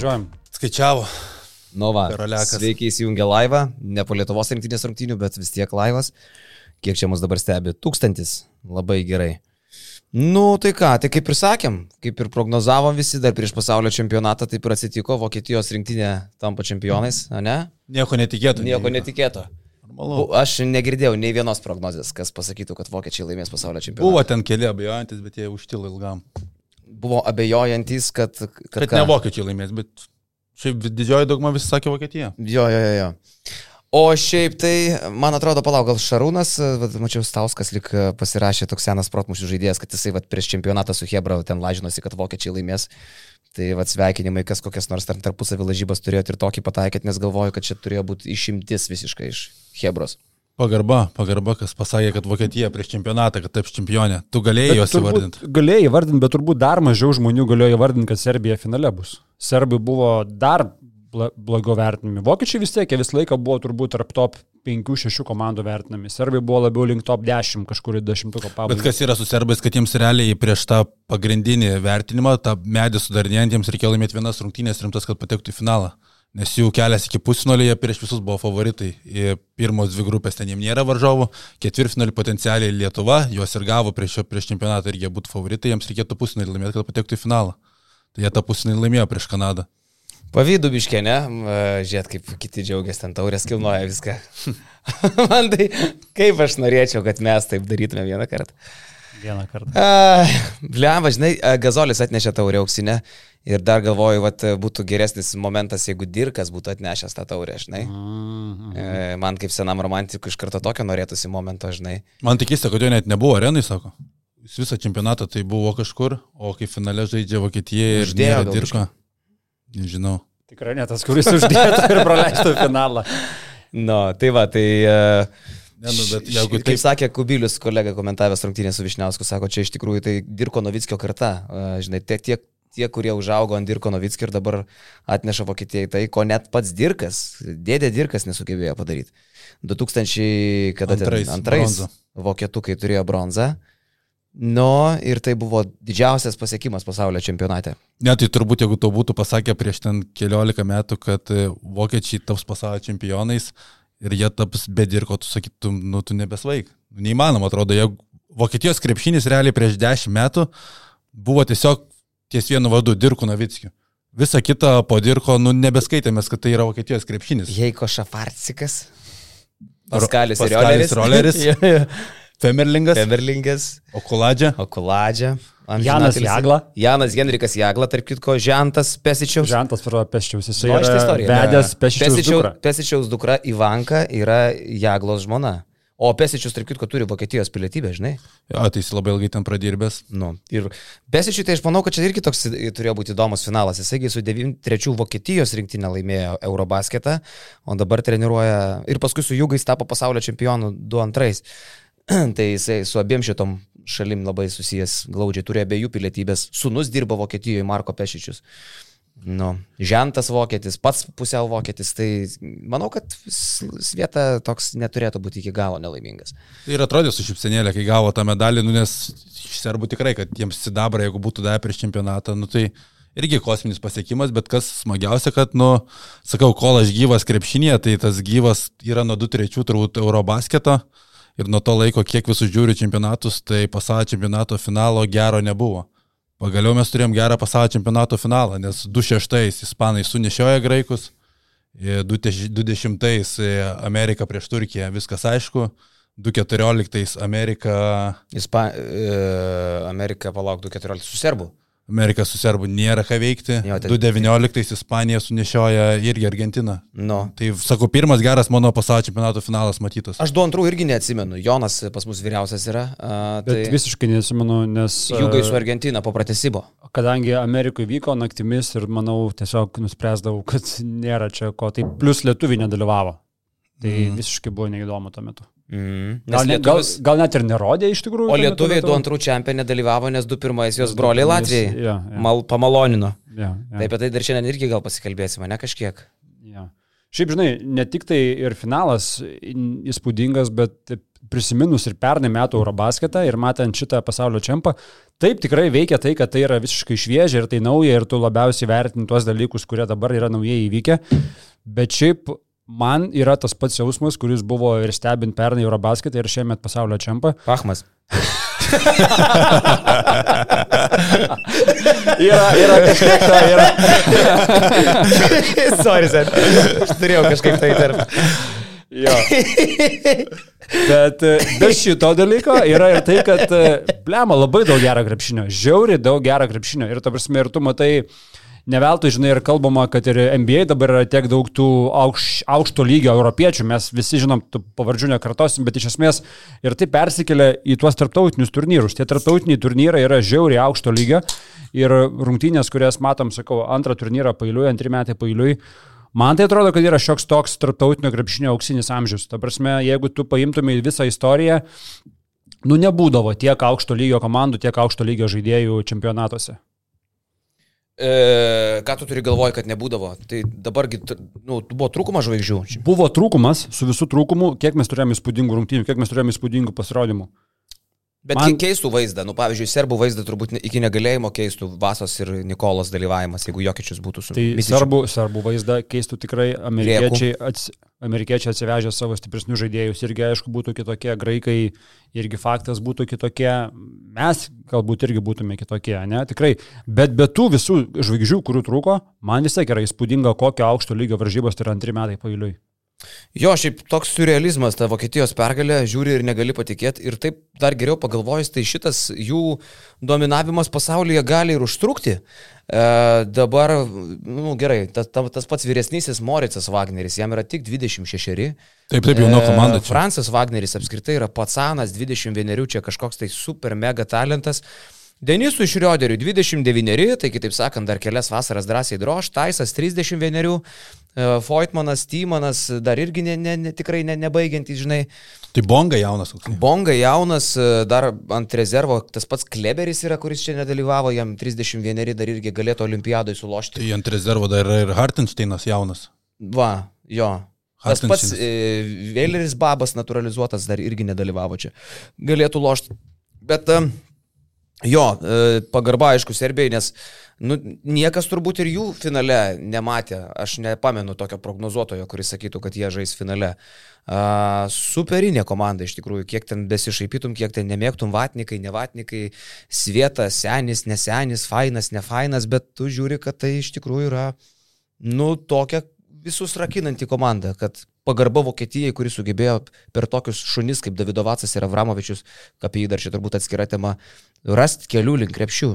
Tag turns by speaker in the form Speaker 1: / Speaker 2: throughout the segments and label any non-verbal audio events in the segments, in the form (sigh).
Speaker 1: Žiūrėjom.
Speaker 2: Skaičiavo.
Speaker 3: Nova.
Speaker 2: Karaliakas.
Speaker 3: Sveiki įsijungę laivą. Ne po Lietuvos rinktinės rungtynių, bet vis tiek laivas. Kiek čia mus dabar stebi? Tūkstantis. Labai gerai. Nu, tai ką, tai kaip ir sakėm, kaip ir prognozavom visi dar prieš pasaulio čempionatą, taip ir atsitiko, Vokietijos rinktinė tampa čempionais, ne?
Speaker 2: Nieko netikėto.
Speaker 3: Nieko netikėto.
Speaker 2: Normalu.
Speaker 3: Aš negirdėjau nei vienos prognozės, kas pasakytų, kad vokiečiai laimės pasaulio čempionatą.
Speaker 2: Buvo ten keli abejojantis, bet jie užtilo ilgam.
Speaker 3: Buvo abejojantis, kad... Kad,
Speaker 2: Kad ne vokiečiai laimės, bet šiaip didžioji dauguma visi sakė Vokietija.
Speaker 3: Jo, jo, jo, jo. O šiaip tai, man atrodo, palauk, gal Šarūnas, vat, mačiau Stauskas lik e, pasirašė toks senas protmušių žaidėjas, kad jisai vat, prieš čempionatą su Hebra ten lažinosi, kad vokiečiai laimės. Tai vat, sveikinimai, kas kokias nors tarpusavį lažybas turėjo ir tokį pataikėt, nes galvoju, kad čia turėjo būti išimtis visiškai iš Hebros.
Speaker 2: Pagarba, pagarba, kas pasakė, kad Vokietija prieš čempionatą, kad taps čempionė. Tu galėjai juos įvardinti.
Speaker 1: Galėjai įvardinti, bet turbūt dar mažiau žmonių galėjo įvardinti, kad Serbija finale bus. Serbai buvo dar blogiau vertinami. Vokiečiai vis tiek visą laiką buvo turbūt tarp top 5-6 komandų vertinami. Serbai buvo labiau link top 10 kažkur į 10
Speaker 2: Bet
Speaker 1: pabaigą.
Speaker 2: kas yra su serbais, kad jiems realiai prieš tą pagrindinį vertinimą, tą medį sudarinėjant, jiems reikėjo laimėti vienas rungtynės rimtas, kad patektų į finalą. Nes jų kelias iki pusfinalio, prieš visus buvo favoritai. Pirmos dvi grupės ten jiems nėra varžovų, ketvirtfinalį potencialiai Lietuva, juos ir gavo prieš, prieš čempionatą ir jie būtų favoritai, jiems reikėtų pusfinalį laimėti, kad patektų į finalą. Tai jie tą pusfinalį laimėjo prieš Kanadą.
Speaker 3: Pavydų biškė, ne? Žiūrėt, kaip kiti džiaugiasi, ten taurės kilnoja viską. (laughs) Man tai, kaip aš norėčiau, kad mes taip darytume vieną kartą.
Speaker 1: Vieną kartą.
Speaker 3: Bliava, žinai, a, Gazolis atnešė taurę auksinę ir dar galvoju, kad būtų geresnis momentas, jeigu Dirkas būtų atnešęs tą taurę, žinai.
Speaker 1: Mm,
Speaker 3: E, Man kaip senam romantikui iš karto tokio norėtųsi momento, žinai.
Speaker 2: Man tik keista, kad jo net nebuvo arenai, sako. Jis visą čempionatą tai buvo kažkur, o kai finale žaidžia Vokietija ir
Speaker 3: Uždėjo gal
Speaker 2: dirko. Nežinau.
Speaker 1: Tikrai ne tas, kuris uždėtų ir praleistų finalą. (laughs)
Speaker 3: Nu, tai va, tai... e,
Speaker 2: Ne, nu, bet jeigu
Speaker 3: kaip
Speaker 2: taip-
Speaker 3: sakė Kubilius, kolega komentavęs rungtynės su Višniausku, sako, čia iš tikrųjų tai Dirko Novickio karta. Žinai, tie, tie, tie, kurie užaugo ant Dirko Novickio ir dabar atneša Vokietijai tai, ko net pats Dirkas, dėdė Dirkas nesugebėjo padaryti. 2000, kada ten-
Speaker 2: Antrais,
Speaker 3: antrais
Speaker 2: bronzą.
Speaker 3: vokietukai turėjo bronzą. Nu, ir tai buvo didžiausias pasiekimas pasaulio čempionate.
Speaker 2: Ne, tai turbūt jeigu tau būtų pasakę prieš ten keliolika metų, kad e, vokiečiai taps pasaulio čempionais ir jie taps be dirko, tu sakytum, nu tu nebesvaik. Neįmanoma, atrodo, jeigu Vokietijos krepšinis realiai prieš dešimt metų buvo tiesiog ties vienu vadu Dirku Navickiu. Visa kita po Dirko, nu nebeskaitėmės, kad tai yra Vokietijos krepšinis.
Speaker 3: Heiko Šafarcikas. Paskalis
Speaker 2: Paskalis
Speaker 3: Roleris.
Speaker 2: Roleris. (laughs) Femerlingas,
Speaker 3: Femerlingas.
Speaker 2: Okuladžia.
Speaker 3: Okuladžia.
Speaker 1: Janas Jagla.
Speaker 3: Janas Henrikas Jagla, tarp kitko, Žentas Pesičiaus.
Speaker 1: Žentas pro Peščiaus. Jis
Speaker 3: Žinai šitą
Speaker 1: yra vedęs Peščiaus. dukrą.
Speaker 3: Pesičiaus dukra Ivanka yra Jaglos žmona. O Pesičius, tarp kitko, turi Vokietijos pilietybę, žinai.
Speaker 2: Jo, tai jis labai ilgai ten pradirbęs.
Speaker 3: Nu, ir Pesičiui tai aš manau, kad čia irgi toks turėjo būti įdomus finalas. Jisai su 93 Vokietijos rinktinė laimėjo Eurobasketą, o dabar treniruoja ir paskui su Jūgais tapo pasaulio čempionu 2-2. (clears throat) tai jisai su abiem šitom šalim labai susijęs glaudžiai, turi abiejų pilietybės. Sūnus dirba Vokietijoje, Marko Pešičius. Nu, žentas vokietis, pats pusiau vokietis, tai manau, kad Svieta toks neturėtų būti iki galo nelaimingas.
Speaker 2: Tai ir atrodė su šipsenėlė, kai gavo tą medalį, nu, nes iš serbų tikrai, kad jiems sidabra, jeigu būtų davę prieš čempionatą, nu, tai irgi kosminis pasiekimas, bet kas smagiausia, kad, nu, sakau, kol aš gyvas krepšinėje, tai tas gyvas yra nuo 2-3 turbūt Eurobasketo ir nuo to laiko, kiek visus žiūriu čempionatus, tai pasaulio čempionato finalo gero nebuvo. Pagaliau mes turėjom gerą pasaulio čempionato finalą, nes 2-6 ispanai sunešioja graikus, 2-10 Amerika prieš Turkiją, viskas aišku. 2.14 Amerika,
Speaker 3: Ispa, e, Amerika palauk 2.14 su serbu.
Speaker 2: Amerika su serbu nėra ką veikti.
Speaker 3: Jo, tai-
Speaker 2: 2.19 Ispanija sunešioja irgi Argentiną.
Speaker 3: Nu.
Speaker 2: Tai sakau, pirmas geras mano pasaulio čempionato finalas matytas.
Speaker 3: Aš du antrų irgi neatsimenu. Jonas pas mus vyriausias yra. A,
Speaker 1: Bet
Speaker 3: tai
Speaker 1: visiškai nesimenu, nes...
Speaker 3: Jūgai su Argentina po pratesibo.
Speaker 1: Kadangi Amerikoje vyko naktimis ir manau tiesiog nuspręsdavau, kad nėra čia ko. Tai plus lietuviai nedalyvavo. Tai mm. visiškai buvo neįdomu tuo metu.
Speaker 3: Mm.
Speaker 1: Gal, ne, gal, gal net ir nerodė iš tikrųjų.
Speaker 3: O lietuviai du antrų čempionė dalyvavo, nes du pirmais jos broliai Latvijai
Speaker 1: Ja, ja,
Speaker 3: mal, pamalonino.
Speaker 1: ja, ja,
Speaker 3: Tai apie tai dar šiandien irgi gal pasikalbėsime, ne kažkiek.
Speaker 1: ja. Šiaip, žinai, ne tik tai ir finalas įspūdingas, bet prisiminus ir pernai metų Eurobasketą ir matant šitą pasaulio čempą, taip tikrai veikia tai, kad tai yra visiškai šviežia ir tai nauja ir tu labiausiai vertini tuos dalykus, kurie dabar yra naujai įvykę. Bet šiaip man yra tas pats jausmas, kuris buvo ir stebint pernai Eurobasketą ir šiemet pasaulio čempą.
Speaker 3: Pachmas. (laughs)
Speaker 1: yra, yra kažkiek to, yra. (laughs)
Speaker 3: Sorry, sen. Aš turėjau kažkaip tai tarp.
Speaker 1: Jo. Bet be šito dalyko yra ir tai, kad, blema, labai daug gero krepšinio, žiauri daug gero krepšinio. Ir ta prasme, ir tu matai, uh, neveltui, žinai, ir kalbama, kad ir NBA dabar yra tiek daug tų aukš, aukšto lygio europiečių, mes visi žinom, tų pavardžių nekartosim, bet iš esmės ir tai persikelia į tuos tarptautinius turnyrus. Tie tarptautiniai turnyrai yra žiauriai aukšto lygio ir rungtynės, kurias matom, sakau, antrą turnyrą pailiui, antrį metai pailiui. Man tai atrodo, kad yra šioks toks tarptautinio krepšinio auksinis amžius. Ta prasme, jeigu tu paimtumai visą istoriją, nu nebūdavo tiek aukšto lygio komandų, tiek aukšto lygio žaidėjų čempionatuose.
Speaker 3: E, ką tu turi galvoj, kad nebūdavo? Tai dabargi, nu, buvo trūkumas žvaigždžių.
Speaker 1: Buvo trūkumas su visų trūkumu, kiek mes turėjome įspūdingų rungtynių, kiek mes turėjome įspūdingų pasirodymų.
Speaker 3: Bet Man... keistų vaizdą, nu pavyzdžiui, serbų vaizdą turbūt iki negalėjimo keistų Vasos ir Nikolos dalyvavimas, jeigu Jokičius būtų su...
Speaker 1: Tai serbų, serbų vaizdą keistų tikrai amerikiečiai, ats, amerikiečiai atsivežę savo stipresnius žaidėjus. Irgi aišku būtų kitokie, graikai irgi faktas būtų kitokie, mes galbūt irgi būtume kitokie, ne, tikrai. Bet be tų visų žvaigždžių, kurių trūko, man vis tiek yra įspūdinga, kokio aukšto lygio varžybos tai yra antri metai pailiui.
Speaker 3: Jo, šiaip toks surrealizmas, ta Vokietijos pergalė, žiūri ir negali patikėti. Ir taip dar geriau pagalvojus, tai šitas jų dominavimas pasaulyje gali ir užtrukti. E, dabar, nu gerai, tas, tas pats vyresnysis Moricas Wagneris, jam yra tik 26.
Speaker 2: Taip, taip, jauna komanda.
Speaker 3: E, Francas Wagneris apskritai yra patsanas, 21, čia kažkoks tai super mega talentas. Denisui Šrioderiui 29, tai kitaip sakant, dar kelias vasaras drąsiai droš, Taisas 31, E, Foitmanas, Tymanas, dar irgi ne, ne, ne, tikrai ne, nebaigiantys, žinai.
Speaker 2: Tai Bonga jaunas. Koks.
Speaker 3: Bonga jaunas, e, dar ant rezervo tas pats Kleberis yra, kuris čia nedalyvavo, jam 31 dar irgi galėtų olimpiadai sulošti.
Speaker 2: Tai ant rezervo dar yra ir Hartensteinas jaunas.
Speaker 3: Va, jo. Tas pats e, Vėleris Babas naturalizuotas dar irgi nedalyvavo čia. Galėtų lošti. Bet e, jo, e, pagarba aišku Serbijai, nes Nu, niekas turbūt ir jų finale nematė. Aš nepamenu tokio prognozuotojo, kuris sakytų, kad jie žais finale. Uh, superinė komanda iš tikrųjų, kiek ten besišaipytum, kiek ten nemėgtum vatnikai, nevatnikai, svietas, senis, nesenis, fainas, nefainas, bet tu žiūri, kad tai iš tikrųjų yra, nu, tokia visus rakinanti komanda, kad pagarba Vokietijai, kuri sugebėjo per tokius šunis kaip Davido Vacas ir Avramovičius, apie jį dar čia turbūt atskira tema, rasti kelių link krepšių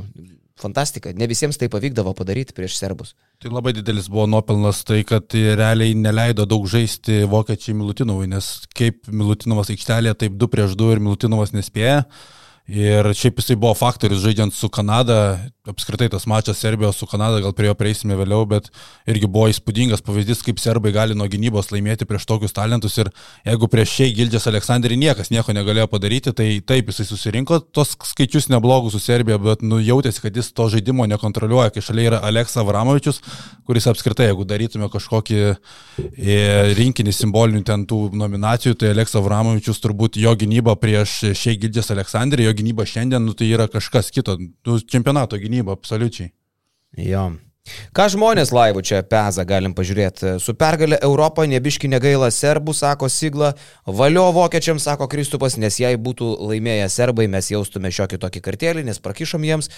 Speaker 3: fantastika. Ne visiems tai pavykdavo padaryti prieš serbus.
Speaker 2: Tai labai didelis buvo nuopelnas tai, kad realiai neleido daug žaisti vokiečiai Milutinovui, nes kaip Milutinovas aikštelėje, taip 2 prieš 2 ir Milutinovas nespėja. Ir šiaip jisai buvo faktorius žaidžiant su Kanada, apskritai tas mačas Serbijos su Kanada, gal prie jo prieisime vėliau, bet irgi buvo įspūdingas pavyzdys, kaip serbai gali nuo gynybos laimėti prieš tokius talentus ir jeigu prieš šiai Gildžias Aleksandrį niekas nieko negalėjo padaryti, tai taip jisai susirinko. Tos skaičius neblogus su Serbija, bet nu, jautėsi, kad jis to žaidimo nekontroliuoja, kai šalia yra Aleksa Vramovičius, kuris apskritai, jeigu darytume kažkokį e, rinkinį simbolinių ten tų nominacijų, tai Aleksa Vramovičius turbūt jo gynyba prieš šiai Gildžias Aleksandrį, jo gynyba šiandien, nu, tai yra kažkas kito, nu, čempionato gynyba, absoliučiai.
Speaker 3: Jo. Ką žmonės laivų čia peza, galim pažiūrėti. Su pergalė Europą nebiški negaila serbų, sako Sigla, valio vokiečiams, sako Kristupas, nes jei būtų laimėję serbai, mes jaustume šiokį tokį kartelį, nes prakišom jiems.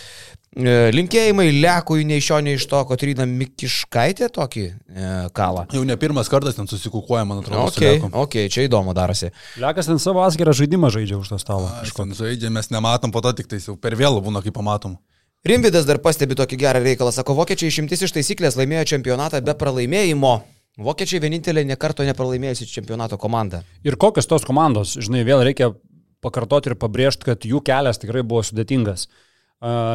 Speaker 3: E, linkėjimai Lekui nei iš šio, nei iš to, Kotryna Mikiškaitė tokį e, kalą.
Speaker 2: Jau ne pirmas kartas ten susikukuoja, man atrodo.
Speaker 3: Ok, okay čia įdomu darosi.
Speaker 1: Lekas ten savo atskirą žaidimą žaidžia už to stalo.
Speaker 2: Aš ten žaidžia, mes nematom, po to tik tai jau per vėlų būna, kai pamatom.
Speaker 3: Rimvidas dar pastebi tokį gerą reikalą. Sako, vokiečiai išimtis iš taisyklės laimėjo čempionatą be pralaimėjimo. Vokiečiai vienintelė nekarto nepralaimėjusi čempionato komanda.
Speaker 1: Ir kokios tos komandos, žinai, vėl reikia pakartoti ir pabrėžti, kad jų kelias tikrai buvo sudėtingas.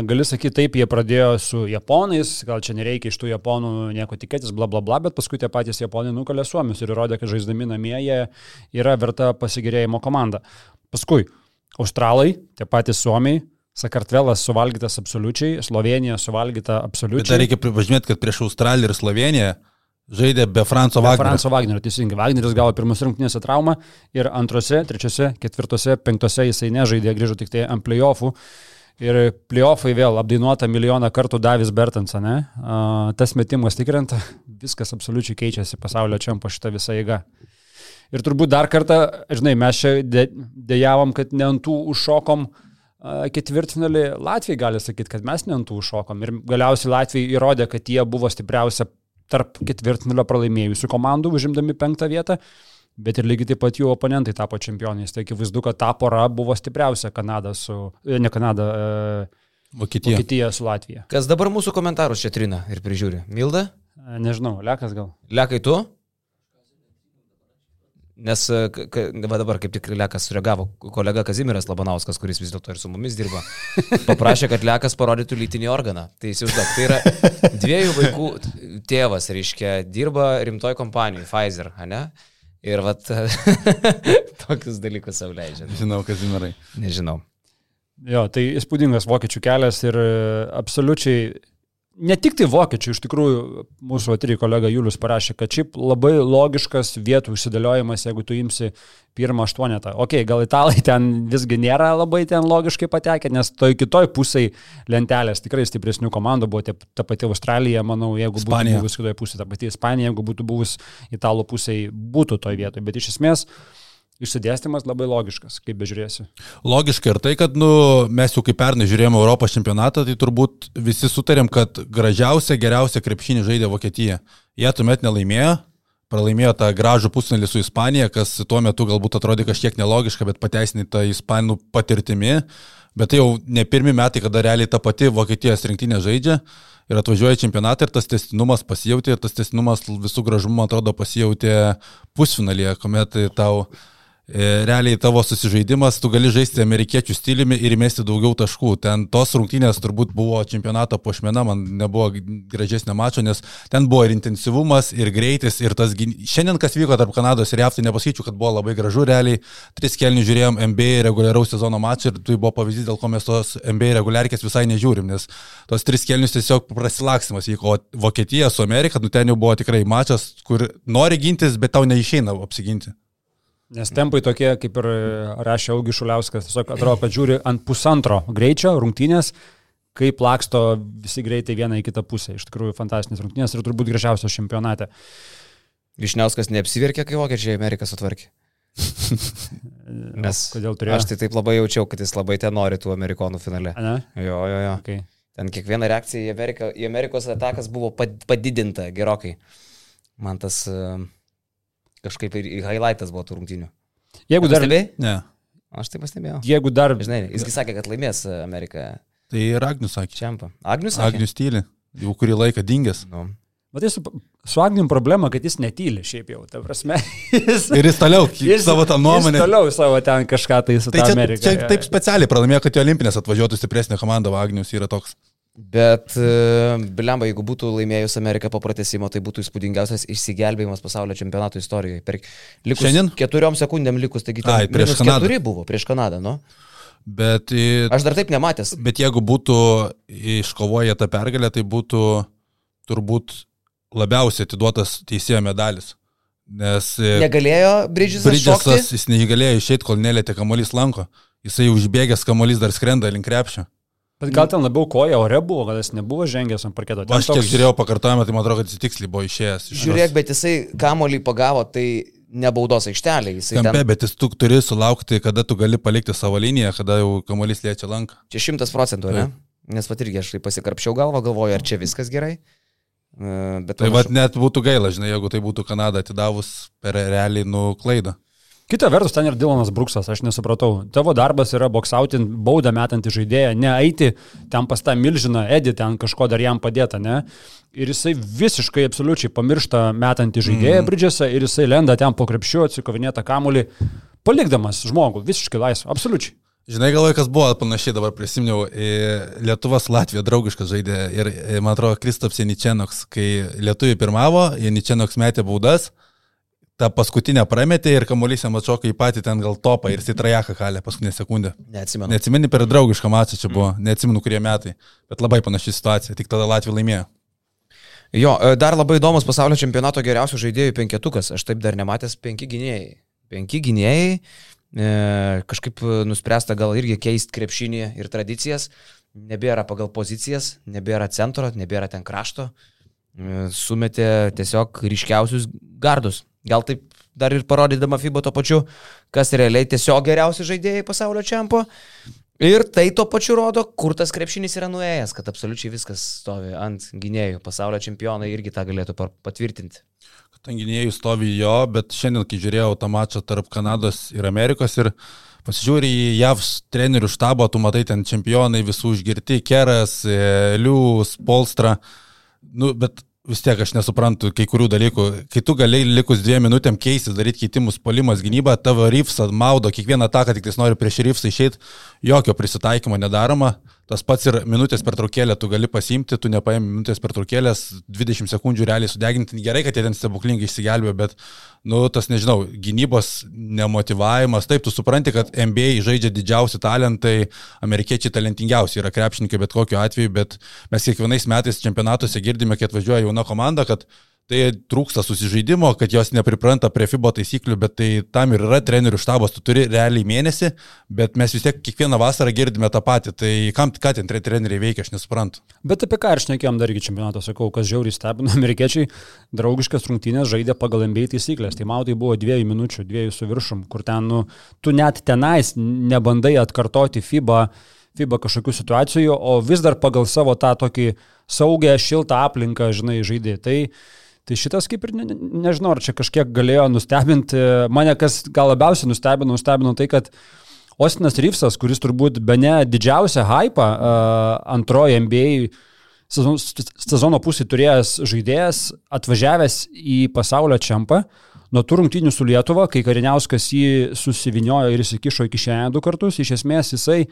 Speaker 1: Gali sakyti, taip, jie pradėjo su japonais, gal čia nereikia iš tų japonų nieko tikėtis, bla bla bla, bet paskui tie patys japonai nukalė suomius ir įrodė, kad žaisdami namie jie yra verta pasigirėjimo komanda. Paskui australai, tie patys suomiai, Sakartvelas suvalgytas absoliučiai, Slovenija suvalgyta absoliučiai. Bet
Speaker 2: dar reikia pripažinti, kad prieš Australiją ir Sloveniją Žaidė be Franco
Speaker 1: Be
Speaker 2: Wagnerio.
Speaker 1: Franco Wagnerio, teisingai. Wagneris gavo pirmus rungtynėse traumą ir antrose, trečiose, ketvirtose, penktose jisai nežaidė, grįžo tik tai ant playoffų. Ir playoffai vėl apdainuota milijoną kartų Davis Bertans, ne? Tas metimas tikrint, viskas absoliučiai keičiasi pasaulio čia po šitą visą eigą. Ir turbūt dar kartą, žinai, mes čia dė- dėjavom, kad ne ant tų užšokom a, ketvirtfinalį. Latvijai gali sakyti, kad mes ne ant tų užšokom. Ir galiausiai Latvijai įrodė, kad jie buvo stipriausia tarp ketvirtfinalio pralaimėjusių komandų, užimdami penktą vietą. Bet ir lygiai taip pat jų oponentai tapo čempionais. Tai akivaizdu, kad ta pora buvo stipriausia Kanada su, e, ne Kanada, e,
Speaker 2: Vokietija.
Speaker 1: Vokietija su Latvija.
Speaker 3: Kas dabar mūsų komentarus čia trina ir prižiūri? Milda?
Speaker 1: E, Nežinau, Lekas gal.
Speaker 3: Lekai tu? Nes e, va dabar kaip tik Lekas sureagavo, kolega Kazimiras Labanauskas, kuris vis dėlto ir su mumis dirba, (laughs) paprašė, kad Lekas parodytų lytinį organą. Tai įsivaizduok, tai yra dviejų vaikų tėvas, reiškia, dirba rimtoj kompanijoje, Pfizer, ne? Ir vat (laughs) tokius dalykus savo leidžia.
Speaker 2: Žinau, Kazimirai.
Speaker 3: Nežinau.
Speaker 1: Jo, tai įspūdingas vokiečių kelias ir e, absoliučiai, ne tik tai vokiečių, iš tikrųjų, mūsų atri kolega Julius parašė, kad šiaip labai logiškas vietų užsidėliojimas, jeigu tu imsi pirmą aštuonetą. Ok, gal italai ten visgi nėra labai ten logiškai patekę, nes toj kitoj pusėje lentelės tikrai stipresnių komandų buvo tie- ta pati Australija, manau, jeigu būtų
Speaker 2: Ispanija.
Speaker 1: buvus kitoje pusėje, ta pati Ispanija, jeigu būtų buvus italų pusėje, būtų toj vietoje. Bet iš esmės, išsidėstymas labai logiškas, kaip bežiūrėsi.
Speaker 2: Logiška ir tai, kad nu, mes jau kaip pernai žiūrėjome Europos čempionatą, tai turbūt visi sutarėm, kad gražiausia, geriausia krepšinį žaidė Vokietija. Jie tuomet nelaimėjo, pralaimėjo tą gražų pusnelį su Ispanija, kas tuo metu galbūt atrodė kažkiek nelogiška, bet pateisinta Ispanų patirtimi. Bet tai jau ne pirmi metai, kada realiai ta pati Vokietijos rinktinė žaidžia ir atvažiuoja čempionatą ir tas testinumas pasijauti ir tas testinumas visų gražumu, man atrodo, pasijauti pusfinalėje, kuomet tau E, Realiai tavo susižaidimas, tu gali žaisti amerikiečių stiliumi ir įmesti daugiau taškų. Ten tos rungtynės turbūt buvo čempionato pošmena, man nebuvo gražesnio mačo, nes ten buvo ir intensyvumas, ir greitis, ir tas... Šiandien kas vyko tarp Kanados ir JAV, tai nepasakyčiau, kad buvo labai gražu, realiai. Tris kelnių žiūrėjom NBA reguliaraus sezono mačą ir tai buvo pavyzdys, dėl ko mes tos NBA reguliarkės visai nežiūrim, nes tos tris kelnius tiesiog prasilaksimas vyko. O Vokietija su Amerika, nu ten jau buvo tikrai mačas, kur nori gintis, bet tau neišeina apsiginti.
Speaker 1: Nes tempai tokie, kaip ir rašė Augi Šuliauskas, tiesiog atrodo, kad žiūri ant pusantro greičio rungtynės, kaip laksto visi greitai vieną į kitą pusę. Iš tikrųjų, fantastinis rungtynės ir turbūt gražiausias čempionate.
Speaker 3: Višniauskas neapsiverkė, kai vokiečiai Ameriką sutvarkė. (laughs) Nes
Speaker 1: Kodėl turėjo?
Speaker 3: Aš tai taip labai jaučiau, kad jis labai ten nori tų amerikonų finale.
Speaker 1: Ne?
Speaker 3: Jo, jo, jo.
Speaker 1: Okay.
Speaker 3: Ten kiekviena reakcija į, Ameriką, į Amerikos atakas buvo pad- padidinta gerokai. Man tas e, kažkaip ir ir highlightas buvo tų rungtynių.
Speaker 1: Jeigu dar,
Speaker 3: Pastebėjai?
Speaker 2: Ne.
Speaker 3: Aš tai pastebėjau.
Speaker 1: jeigu dar,
Speaker 3: Žinai, jisgi sakė, kad laimės e, Amerika
Speaker 2: Tai ir Agnius sakė.
Speaker 3: čempą. Agnius sakė?
Speaker 2: Agnius tyli, jau kurį laiką dingęs.
Speaker 3: Nu.
Speaker 1: matai, su, su Agnium problema, kad jis netyli šiaip jau, ta prasme. (laughs) Jis,
Speaker 2: Ir jis toliau jis, savo tą nuomonę.
Speaker 1: Jis toliau savo ten kažką tai su
Speaker 2: Tai
Speaker 1: ta
Speaker 2: čia,
Speaker 1: Amerika.
Speaker 2: čia taip specialiai pralaimėjo, kad jo olimpinės atvažiuotų stipresnė komanda, Agnius yra toks.
Speaker 3: Bet, e, bilemba, jeigu būtų laimėjus Amerika po pratesimo, tai būtų įspūdingiausias išsigelbėjimas pasaulio čempionato istorijoje. Per likus
Speaker 2: Šiandien?
Speaker 3: keturiom sekundėm likus, taigi ten
Speaker 2: Ai, prieš Kanadą.
Speaker 3: keturi buvo, prieš Kanadą, nu.
Speaker 2: Bet,
Speaker 3: Aš dar taip nematęs.
Speaker 2: bet jeigu būtų iškovoję tą pergalę, tai būtų turbūt labiausiai atiduotas teisėjo medalis. Nes i,
Speaker 3: Negalėjo Bridžisas šokti.
Speaker 2: Bridžesas jis neįgalėjo išeiti, kol nelėtė kamuolys lanko. Jisai užbėgęs kamuolys dar skrenda link krepšio.
Speaker 1: Bet gal ten labiau koja ore buvo, gal jis nebuvo žengęs ant parketo. Ten
Speaker 2: Aš kiek žiūrėjau pakartojimą, tai man atrodo, kad jis tiksliai buvo išėjęs. iš
Speaker 3: Žiūrėk, bet jisai kamolį pagavo, tai nebaudos aikštelė. Jisai
Speaker 2: Kampe,
Speaker 3: ten,
Speaker 2: bet jis tu turi sulaukti, kada tu gali palikti savo liniją, kada jau kamuolys liečia lanką.
Speaker 3: čia šimtas procentų, ne? Nes pat irgi aš tai pasikarpčiau galvą, galvoju, ar čia viskas gerai. Bet
Speaker 2: Tai
Speaker 3: panašu-
Speaker 2: vad net būtų gaila, žinai, jeigu tai būtų Kanada atidavus per realiai nuklaidą.
Speaker 1: Kita vertus, ten ir Dilonas Bruksas, aš nesupratau. Tavo darbas yra boksauti, baudą metantį žaidėją, ne eiti ten pas tą milžiną, Edi ten kažko dar jam padėta, ne? Ir jisai visiškai, absoliučiai pamiršta metantį žaidėją mm. Bridžesą ir jisai lenda ten po krepšiu, atsikovinėta kamulį, palikdamas žmogų visiškai laisvą, absoliučiai.
Speaker 2: Žinai, galvoju, kas buvo panašiai, dabar prisiminiau, e, Lietuvos Latvija draugiškas žaidė ir, e, man atrodo, Kristops Janičenoks, kai Lietuviai pirmavo, Janičenoks metė baudas, tą paskutinę prametė ir kamuolys jam atšoka į patį ten gal topą ir jisai trajeką kalė paskutinę sekundę.
Speaker 3: Neatsimenu.
Speaker 2: Neatsimeni per draugišką mačą čia buvo, neatsimenu kurie metai, bet labai panaši situacija, tik tada Latvija laimėjo.
Speaker 3: Jo, e, dar labai įdomus pasaulio čempionato geriausių žaidėjų penketukas. Aš taip dar nematęs penki gynėjai. Penki gynėjai. E, kažkaip nuspręsta gal irgi keisti krepšinį ir tradicijas. Nebėra pagal pozicijas, nebėra centro, nebėra ten krašto. E, sumetė tiesiog ryškiausius gardus. Gal taip dar ir parodydama FIBA to pačiu, kas realiai tiesiog geriausi žaidėjai pasaulio čempio. Ir tai tuo pačiu rodo, kur tas krepšinis yra nuėjęs, kad absoliučiai viskas stovi ant gynėjų. Pasaulio čempionai irgi tą galėtų patvirtinti.
Speaker 2: Ant gynėjų stovi jo, bet šiandien, kai žiūrėjau tą mačą tarp Kanados ir Amerikos ir pasižiūri į JAV trenerių štabą, tu matai ten čempionai visų užgirti, Keras, e, Lius, Polstra. Nu, bet vis tiek aš nesuprantu kai kurių dalykų. Kai tu galėjai likus dviem minutėm keistis, daryti keitimus, polimas, gynyba, tavo Ryfsą maudo, kiekvieną ataką tik tais nori prieš Ryfsą išeiti, jokio prisitaikymo nedaroma. Tas pats ir minutės pertraukėlę tu gali pasimti, tu nepaėmė minutės pertraukėlės, 20 sekundžių realiai sudeginti. Gerai, kad jie ten stebuklingai išsigelbėjo, bet, nu, tas, nežinau, gynybos nemotivavimas. Taip, tu supranti, kad NBA žaidžia didžiausi talentai, amerikiečiai talentingiausi yra krepšininkai bet kokiu atveju, bet mes kiekvienais metais čempionatuose girdime, kad važiuoja jauna komanda, kad Tai trūksta susižaidimo, kad jos nepripranta prie FIBO taisyklių, bet tai tam ir yra trenerių štabas, tu turi realiai mėnesį, bet mes vis tiek kiekvieną vasarą girdime tą patį. Tai kam ką ten treneriai veikia, aš nesuprantu.
Speaker 1: Bet apie ką aš nekėjom dar iki čempionato, sakau, kas žiauriai stebina, (laughs) amerikiečiai draugiškas rungtynės žaidė pagal MBA taisyklės. Tai mautai buvo dviejų minučių, dviejų su viršum, kur ten, nu, tu net tenais nebandai atkartoti FIBA. FIBA kažkokių situacijų, o vis dar pagal savo tą tokį saugę, šiltą aplinką, žinai, žaidė. Tai Tai šitas kaip ir ne, ne, nežinau, ar čia kažkiek galėjo nustebinti. Mane kas gal labiausiai nustebino, nustebino tai, kad Ostinas Ryfsas, kuris turbūt be ne didžiausią hypą uh, antrojo NBA sezono, pusė turėjęs žaidėjas, atvažiavęs į pasaulio čempą, nuo tų rungtynių su Lietuva, kai Kariniauskas jį susiviniojo ir įsikišo į kišenę du kartus, iš esmės jisai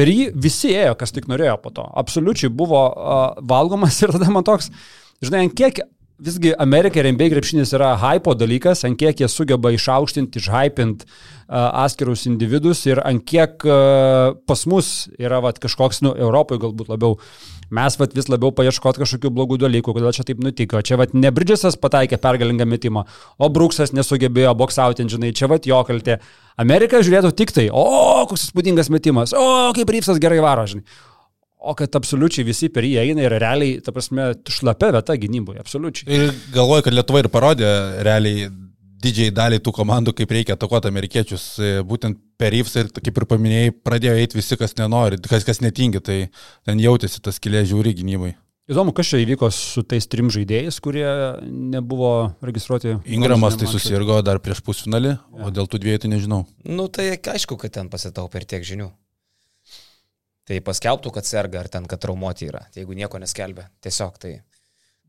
Speaker 1: per jį visi ėjo, kas tik norėjo po to. Absoliučiai buvo uh, valgomas ir tada man toks, Žinai, kiek visgi Amerika ir NBA krepšinis yra hypo dalykas, ant kiek jie sugeba išaukštinti, išhypinti uh, atskirus individus ir ant kiek uh, pas mus yra vat, kažkoks, nu, Europoje galbūt labiau, mes vat, vis labiau paieškot kažkokių blogų dalykų, kodėl čia taip nutiko. Čia vat, ne Bridgesas pataikė pergalingą metimą, o Bruksas nesugebėjo boksauti, žinai, čia vat jo kaltė. Amerika žiūrėtų tik tai, o, koks įspūdingas metimas, o, kaip Rypsas gerai varo, žinai. O kad absoliučiai visi per jį eina ir realiai, ta prasme, šlapia vieta gynyboje, absoliučiai.
Speaker 2: Ir galvoju, kad Lietuva ir parodė realiai didžiai daliai tų komandų, kaip reikia atakuoti amerikiečius. E, būtent per Ryfs ir, kaip ir paminėjai, pradėjo eiti visi, kas nenori, kas, kas netingi, tai ten jautėsi tas kilė žiūri gynybai.
Speaker 1: Įdomu, kas čia įvyko su tais trim žaidėjais, kurie nebuvo registruoti.
Speaker 2: Ingramas tai susirgo dar prieš pusfinalį, ja. o dėl tų dviejų tai nežinau.
Speaker 3: Nu tai aišku, kad ten pasitau per tiek žinių tai paskelbtų, kad serga ar ten, kad traumuoti yra. Tai jeigu nieko neskelbia, tiesiog tai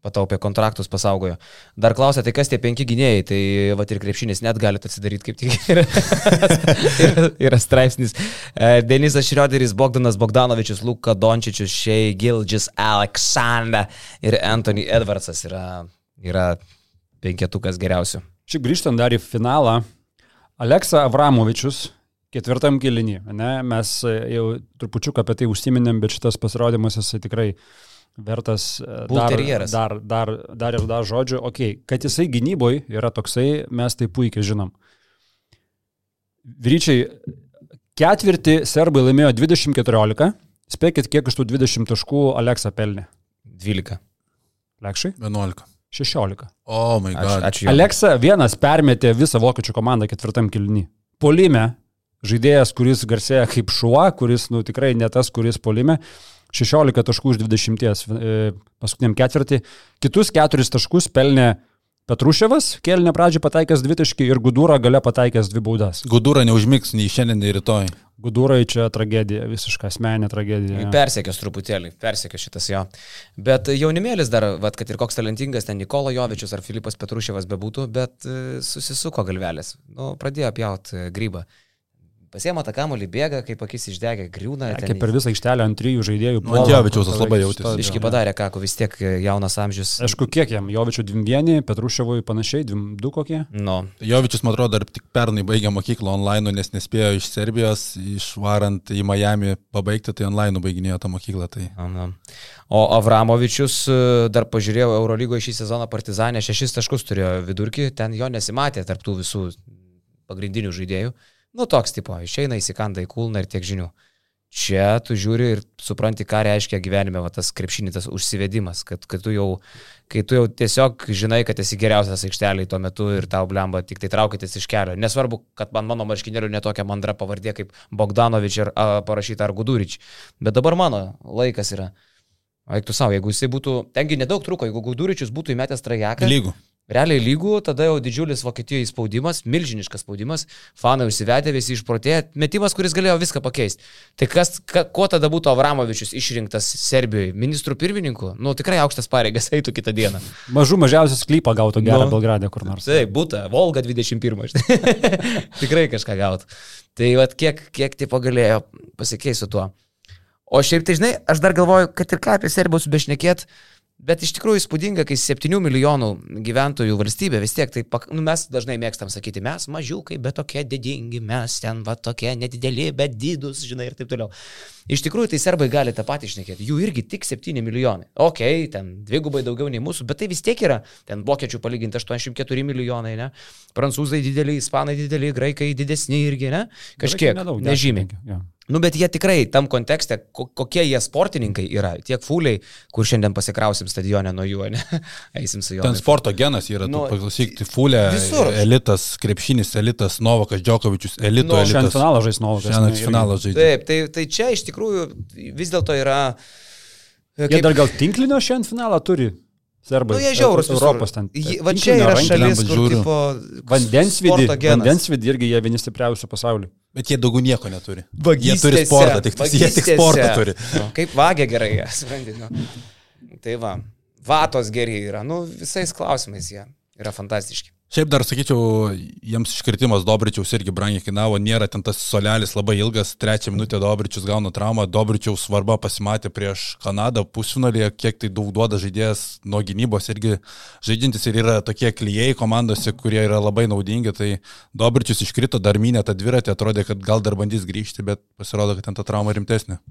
Speaker 3: pataupė kontraktus, pasaugojo. Dar klausė, tai kas tie penki gynėjai, tai va ir krepšinis net galite atsidaryti kaip tik. (laughs) yra, yra straipsnis. E, Denisas Šrioderis, Bogdanas Bogdanovičius, Luka Dončičius, Shea Gildžis, Aleksandra ir Anthony Edwardsas yra, yra penketukas geriausių.
Speaker 1: Šiaip grįžtant dar į finalą, Aleksa Avramovičius ketvirtam gilinį. Ne? Mes e, jau trupučiuk apie tai užsiminėm, bet šitas pasirodymas jisai tikrai vertas e, dar, dar, dar, dar ir dar žodžių. Ok, kad jisai gynyboje yra toksai, mes tai puikiai žinom. Vyryčiai, ketvirtį serbai laimėjo 20-14. Spėkit, kiek iš tų 20 taškų Aleksa pelnė?
Speaker 3: 12.
Speaker 1: Lekšai?
Speaker 2: 11.
Speaker 1: 16.
Speaker 2: O, oh my god.
Speaker 3: Ačiū. ačiū
Speaker 1: Aleksa vienas permetė visą vokiečių komandą ketvirtam kilny. Polime žaidėjas, kuris garsėja kaip šuo, kuris nu, tikrai ne tas, kuris polime. 16 taškų iš 20 e, paskutiniam ketvirtį. Kitus 4 taškus pelnė Petruševas, kelnė pradžio pataikęs dvi taškį ir Gudūra gale pataikęs dvi baudas.
Speaker 2: Gudūra neužmigs nei šiandien, nei rytoj.
Speaker 1: Gudūrai čia tragedija, visiška asmeninė tragedija.
Speaker 3: Persekęs truputėlį, persekęs šitas jo. Bet jaunimėlis dar, vat, kad ir koks talentingas ten Nikola Jovičius ar Filipas Petruševas bebūtų, bet e, susisuko galvelės. Nu, pradėjo pjauti grybą Pasiema tą kamolį, bėga, kaip akis išdegė, griūna.
Speaker 1: Ja,
Speaker 3: ten-
Speaker 1: kaip per visą aikštelę ant trijų žaidėjų.
Speaker 2: Nu, ant Jovičiaus labai jautėsi.
Speaker 3: Biški padarė, ką, vis tiek e, jaunas amžius.
Speaker 1: Aišku, kiek jam, Jovičių 2-1, Petruševui panašiai, 2 kokie.
Speaker 3: Nu,
Speaker 2: Jovičius, man atrodo, dar tik pernai baigė mokyklą online, nes nespėjo iš Serbijos, išvarant į Miami pabaigti, tai online baiginėjo tą mokyklą. Tai...
Speaker 3: Ana. O Avramovičius, e, dar pažiūrėjau, Eurolygoje šį sezoną Partizanė šešis taškus turėjo vidurkį, ten jo nesimatė tarptų visų pagrindinių žaidėjų. Nu, toks tipo, išeina įsikanda į kulną ir tiek žinių. Čia tu žiūri ir supranti, ką reiškia gyvenime va, tas krepšinis, tas užsivedimas, kad, kad tu jau, kai tu jau tiesiog žinai, kad esi geriausias aikšteliai tuo metu ir tau blemba tik tai traukitės iš kelio. Nesvarbu, kad man mano marškinėlių netokia mandra pavardė kaip Bogdanovič ar a, parašyta ar Gudurič, bet dabar mano laikas yra. Aiktų savo, jeigu jisai būtų, tengi nedaug truko, jeigu Guduričius būtų įmetęs trajeką.
Speaker 2: Lygų.
Speaker 3: Realiai lygų, tada jau didžiulis Vokietijoje spaudimas, milžiniškas spaudimas, fanai užsivedė, visi išprotėjo, metimas, kuris galėjo viską pakeisti. Tai kas, ka, kuo tada būtų Avramovičius išrinktas Serbijoje? Ministrų pirmininku? Nu, tikrai aukštas pareigas eitų kitą dieną.
Speaker 1: Mažų mažiausias klypą gautų gerą
Speaker 3: Nu.
Speaker 1: Belgradę kur nors.
Speaker 3: Taip, būtų, Volga 21. žinai. (laughs) tikrai kažką gautų. Tai vad kiek, kiek tipo galėjo pasikeisti su tuo. O šiaip tai, žinai, aš dar galvoju, kad ir ką apie Serbijos bešnekėt, bet iš tikrųjų įspūdinga, kai 7 milijonų gyventojų valstybė vis tiek, tai pak, nu, mes dažnai mėgstam sakyti, mes mažiukai, bet tokie didingi, mes ten va tokie nedideli, bet didus, žinai, ir taip toliau. Iš tikrųjų, tai serbai gali tą patį išnekėti, jų irgi tik 7 milijonai. Ok, ten dvigubai daugiau nei mūsų, bet tai vis tiek yra, ten vokiečių palyginti 84 milijonai, ne? Prancūzai dideli, ispanai dideli, graikai didesni irgi, ne? Kažkiek,
Speaker 1: Nedaug,
Speaker 3: nežymiai.
Speaker 1: jo.
Speaker 3: Nu, bet jie tikrai tam kontekste, ko, kokie jie sportininkai yra, tiek fūliai, kur šiandien pasikrausim stadione nuo jų, ne? (laughs) Eisim su juo.
Speaker 2: Ten sporto genas yra,
Speaker 3: Nu,
Speaker 2: tu paklausyk, tai Fulė,
Speaker 3: visur.
Speaker 2: elitas, krepšinis, elitas, Novakas, Džokovičius, elito,
Speaker 3: Nu,
Speaker 2: nu,
Speaker 1: Šiandien
Speaker 2: elitas.
Speaker 1: finalą žais Novakas.
Speaker 2: Šiandien finalą žaidžia.
Speaker 3: Taip, tai, tai čia iš tikrųjų vis dėlto yra...
Speaker 1: irgi. Jie dar gal tinklinio šiandien finalą turi. Serbai.
Speaker 3: Nu, jie žiaurus.
Speaker 1: Europos ten.
Speaker 3: Va čia yra šalis, kur tipo...
Speaker 1: Vandensvidį. Vandensvidį irgi jie vieni stipriausių pasaulyje.
Speaker 2: Bet jie daugiau nieko neturi. Jie
Speaker 3: Vagystėse,
Speaker 2: turi sportą, tik jie tik sportą turi.
Speaker 3: Nu, kaip vagia gerai, jie, supranti. Nu. Tai va, vatos geri yra, nu visais klausimais jie yra fantastiški.
Speaker 2: Šiaip dar sakyčiau, jiems iškritimas Dobričiaus irgi brangiai kainavo, nėra ten tas solelis labai ilgas, trečią minutę Dobričius gauna traumą, Dobričiaus svarba pasimatė prieš Kanadą pusfinalėje, kiek tai daug duoda žaidėjas nuo gynybos irgi žaidintis ir yra tokie klyjei komandose, kurie yra labai naudingi, tai Dobričius iškrito, dar minė tą dviratį, atrodė, kad gal dar bandys grįžti, bet pasirodo, kad ten ta trauma rimtesnė.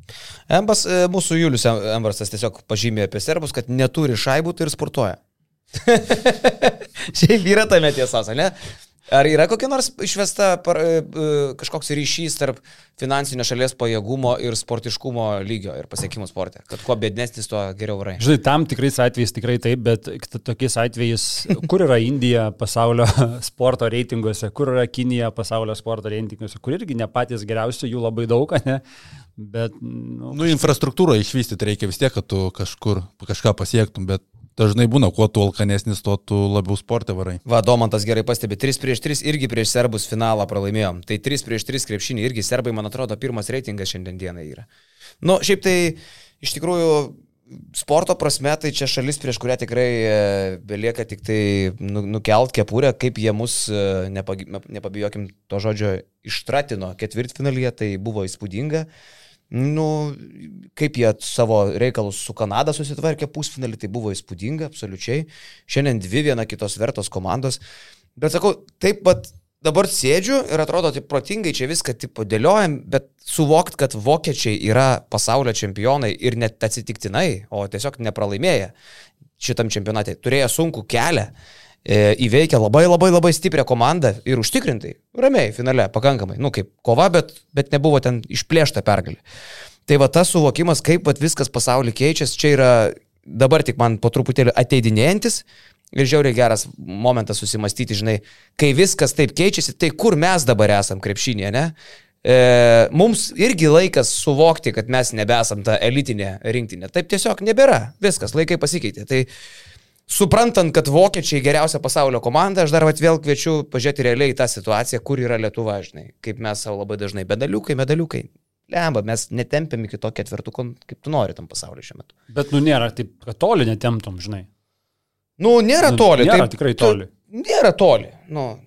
Speaker 3: Embas, e, mūsų Julius Em- Embrasas tiesiog pažymė apie serbus, kad neturi šaibų, tai ir sportuoja. (laughs) Šiaip yra tame tiesos, ne? Ar yra kokia nors išvesta par, e, e, kažkoks ryšys tarp finansinio šalies pajėgumo ir sportiškumo lygio ir pasiekimų sporte? Kad kuo bėdnesnis, tuo geriau varai.
Speaker 1: Žinai, tam tikrais atvejais tikrai taip, bet tokiais atvejais, kur yra Indija pasaulio (laughs) sporto reitinguose, kur yra Kinija pasaulio sporto reitinguose, kur irgi ne patys geriausi, jų labai daug, ne? Bet, nu,
Speaker 2: Nu, infrastruktūrą išvystyti reikia vis tiek, kad tu kažkur kažką pasiektum, bet dažnai būna, kuo tu alkanesnis, tuo tu labiau sportą varai.
Speaker 3: Va, Domantas gerai pastebi, 3 prieš 3 irgi prieš serbus finalą pralaimėjom. Tai 3 prieš 3 krepšinį irgi serbai, man atrodo, pirmas reitingas šiandien dienai yra. Nu, šiaip tai iš tikrųjų sporto prasme, tai čia šalis, prieš kurią tikrai e, belieka tik tai nu, nukelt kepurę, kaip jie mus, e, nepabijokim to žodžio, ištratino ketvirtfinalyje, tai buvo įspūdinga. Nu, kaip jie savo reikalus su Kanada susitvarkė pusfinalį, tai buvo įspūdinga, absoliučiai. Šiandien dvi viena kitos vertos komandos. Bet sakau, taip pat dabar sėdžiu ir atrodo, taip protingai čia viską tipo dėliojam, bet suvokt, kad vokiečiai yra pasaulio čempionai ir net atsitiktinai, o tiesiog nepralaimėję šitam čempionate, turėjo sunkų kelią, e, įveikė labai labai labai stiprią komandą ir užtikrintai, ramiai finale, pakankamai, nu kaip kova, bet, bet nebuvo ten išplėšta pergalė. Tai va tas suvokimas, kaip vat, viskas pasaulyje keičiasi, čia yra dabar tik man po truputėlį ateidinėjantis ir žiauriai geras momentas susimastyti, žinai, kai viskas taip keičiasi, tai kur mes dabar esam krepšinėje, ne? E, mums irgi laikas suvokti, kad mes nebesam ta elitinė rinktinė. Taip tiesiog nebėra. Viskas, laikai pasikeitė. Tai suprantant, kad vokiečiai geriausia pasaulio komanda, aš dar vėl kviečiu pažiūrėti realiai tą situaciją, kur yra Lietuva, žinai. Kaip mes savo labai dažnai. Medaliukai, medaliukai. Lemba, mes netempiam iki to ketvirtuko, kaip tu nori tam pasauliu šiuo metu.
Speaker 1: bet nu nėra taip, kad toli netemtum, žinai.
Speaker 3: Nu, nėra
Speaker 1: Nu,
Speaker 3: toli.
Speaker 1: nėra
Speaker 3: taip,
Speaker 1: tikrai
Speaker 3: tu-
Speaker 1: toli.
Speaker 3: Nėra toli. Nu,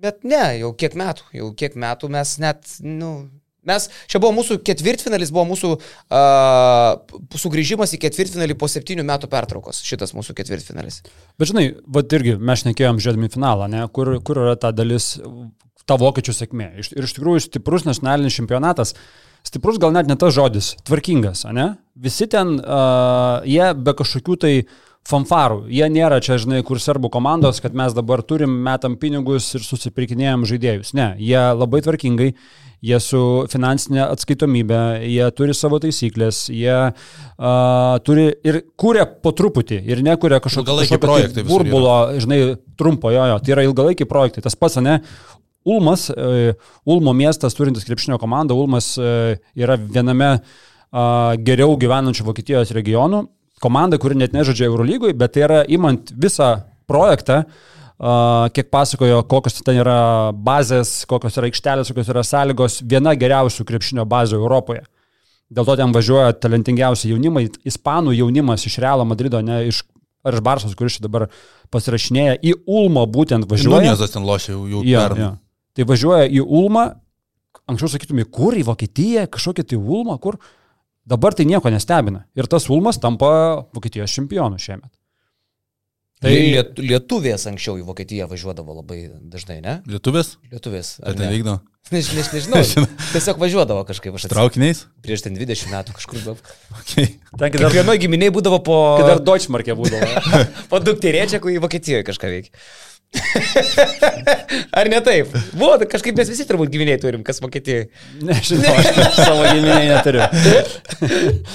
Speaker 3: Bet ne, jau kiek metų, jau kiek metų mes net, nu, Mes, čia buvo mūsų ketvirtfinalis, buvo mūsų uh, sugrįžimas į ketvirtfinalį po septynių metų pertraukos. Šitas mūsų ketvirtfinalis.
Speaker 1: Bet žinai, vad irgi mes nekėjom žiūrėdami finalą, ne? kur, kur yra ta dalis, ta vokiečių sėkmė. Ir iš tikrųjų stiprus nacionalinis čempionatas, stiprus gal net ne tas žodis, tvarkingas, ne? Visi ten, uh, jie be kažkokių tai fanfarų. Jie nėra čia, žinai, kur serbų komandos, kad mes dabar turim, metam pinigus ir susipirkinėjom žaidėjus. Ne, jie labai tvarkingai jie su finansinė atskaitomybė, jie turi savo taisyklės, jie uh, turi ir kūrė po truputį ir nekuria kažkokio,
Speaker 2: kažkokio
Speaker 1: tai burbulo, žinai, trumpo jojo. Tai yra ilgalaikiai projektai. Tas pats, ne? Ulmas, uh, Ulmo miestas turintis krepšinio komandą, Ulmas uh, yra viename uh, geriau gyvenančių Vokietijos regionų. Komanda, kuri net nežaidžia Eurolygui, bet tai yra imant visą projektą, uh, kiek pasakojo, kokios ten yra bazės, kokios yra aikštelės, kokios yra sąlygos, viena geriausių krepšinio bazių Europoje. Dėl to ten važiuoja talentingiausi jaunimai, ispanų jaunimas iš Realo Madrido, ne iš, ar iš Barsos, kuris dabar pasirašinėja, į Ulmo būtent važiuoja.
Speaker 2: Nunezas ten lošia jau,
Speaker 1: ja, ja. Tai važiuoja į Ulmą, anksčiau sakytumai, kur į Vokietiją, kažkokia tai Ulma, kur. Dabar tai nieko nestebina. Ir tas Ulmas tampa Vokietijos čempionu šiemet.
Speaker 3: Tai liet, lietuvės anksčiau į Vokietiją važiuodavo labai dažnai, ne?
Speaker 2: Lietuvės?
Speaker 3: Lietuvės.
Speaker 2: Ar tai vykdo?
Speaker 3: Ne, ne, (laughs) nežinau. Tiesiog važiuodavo kažkaip.
Speaker 2: Traukiniais?
Speaker 3: Prieš ten 20 metų kažkur buvo. (laughs)
Speaker 2: Okay.
Speaker 3: Ten dar vienoje giminėje būdavo po...
Speaker 1: Kai dar Deutschmarkė būdavo. (laughs)
Speaker 3: po dukterėčia, kai į Vokietijoje kažką veikia. (laughs) Ar ne taip? Buvo, tai kažkaip mes visi turbūt giminiai turim, kas Vokietijoje.
Speaker 1: Nežinau, aš (laughs) savo giminiai neturiu.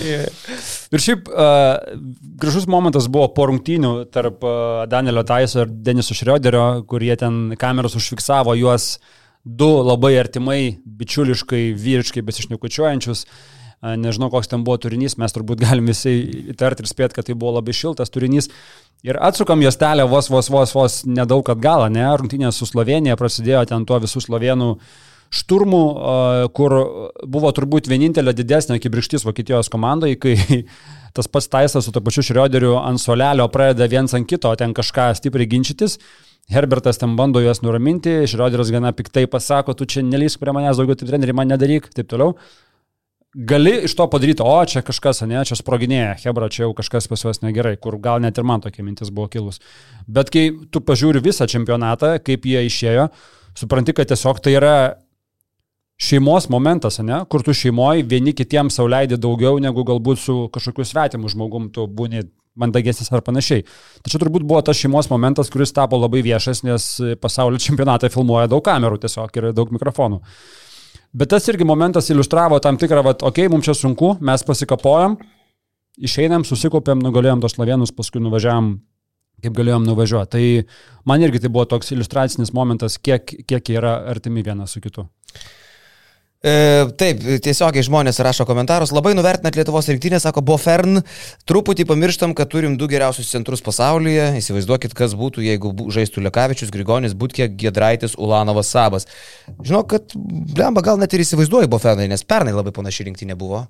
Speaker 1: yeah. (laughs) Ir šiaip uh, gražus momentas buvo po rungtynių tarp uh, Danielio Taiso ir Deniso Šrioderio, kurie ten kameros užfiksavo juos du labai artimai, bičiuliškai, vyriškai besišnekučiuojančius. Uh, nežinau, koks ten buvo turinys, mes turbūt galim visi įtarti ir spėti, kad tai buvo labai šiltas turinys. Ir atsukam juostelę vos, vos, vos, vos nedaug atgal, ne? Rungtynės su Slovenija prasidėjo ten tuo visų slovenų šturmų, kur buvo turbūt vienintelė didesnė kibrištis Vokietijos komandai, kai (laughs) tas pats Taisas su to pačiu Šrioderiu ant solelio pradeda viens ant kito ten kažką stipriai ginčytis. Herbertas ten bando juos nuraminti, Šrioderis gana piktai pasako, tu čia nelysk prie manęs, daugiau taip treneri man nedaryk, taip toliau gali iš to padaryti, o čia kažkas, ne, čia sproginėja, Hebra, čia jau kažkas pas juos negerai, kur gal net ir man tokia mintis buvo kilus. Bet kai tu pažiūri visą čempionatą, kaip jie išėjo, supranti, kad tiesiog tai yra šeimos momentas, ne, kur tu šeimoji vieni kitiems sauliaidė daugiau negu galbūt su kažkokiu svetimu žmogum tu būni mandagesnis ar panašiai. Tačiau turbūt buvo tas šeimos momentas, kuris tapo labai viešas, nes pasaulio čempionatą filmuoja daug kamerų tiesiog ir daug mikrofonų. Bet tas irgi momentas iliustravo tam tikrą, kad, okei, okay, mums čia sunku, mes pasikapojam, išeinam, susikopėm, nugalėjom tos slovenus, paskui nuvažiavam, kaip galėjom nuvažiuoti. Tai man irgi tai buvo toks iliustracinis momentas, kiek, kiek yra artimi vienas su kitu.
Speaker 3: E, taip, tiesiogiai žmonės rašo komentarus. Labai nuvertinat Lietuvos rinktinę, sako Bofern. Truputį pamirštam, kad turim du geriausius centrus pasaulyje. Įsivaizduokit, kas būtų, jeigu žaistų Lekavičius, Grigonis, Būtkė, Gedraitis, Ulanovas, Sabas. Žinau, kad, blemba, gal net ir įsivaizduoju Bofernai, nes pernai labai panaši rinktinė buvo.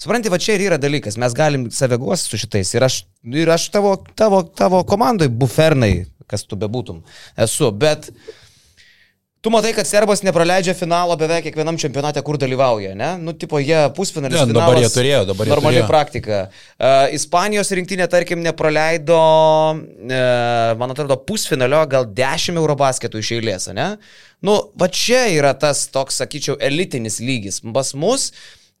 Speaker 3: Supranti, va čia ir yra dalykas, mes galim save guosti su šitais. Ir aš, ir aš tavo, tavo, tavo komandai, Bufernai, kas tu bebūtum, esu. Bet Tu matai, kad Serbas nepraleidžia finalo beveik kiekvienam čempionate, kur dalyvauja, ne? Nu, tipo, jie pusfinalis. Ne,
Speaker 2: dabar jie turėjo, dabar jie
Speaker 3: normali
Speaker 2: turėjo.
Speaker 3: praktika. Uh, Ispanijos rinktinė, tarkim, nepraleido, uh, man atrodo, pusfinalio gal 10 eurobasketų iš eilės, ne? Nu, va čia yra tas toks, sakyčiau, elitinis lygis. Pas mus,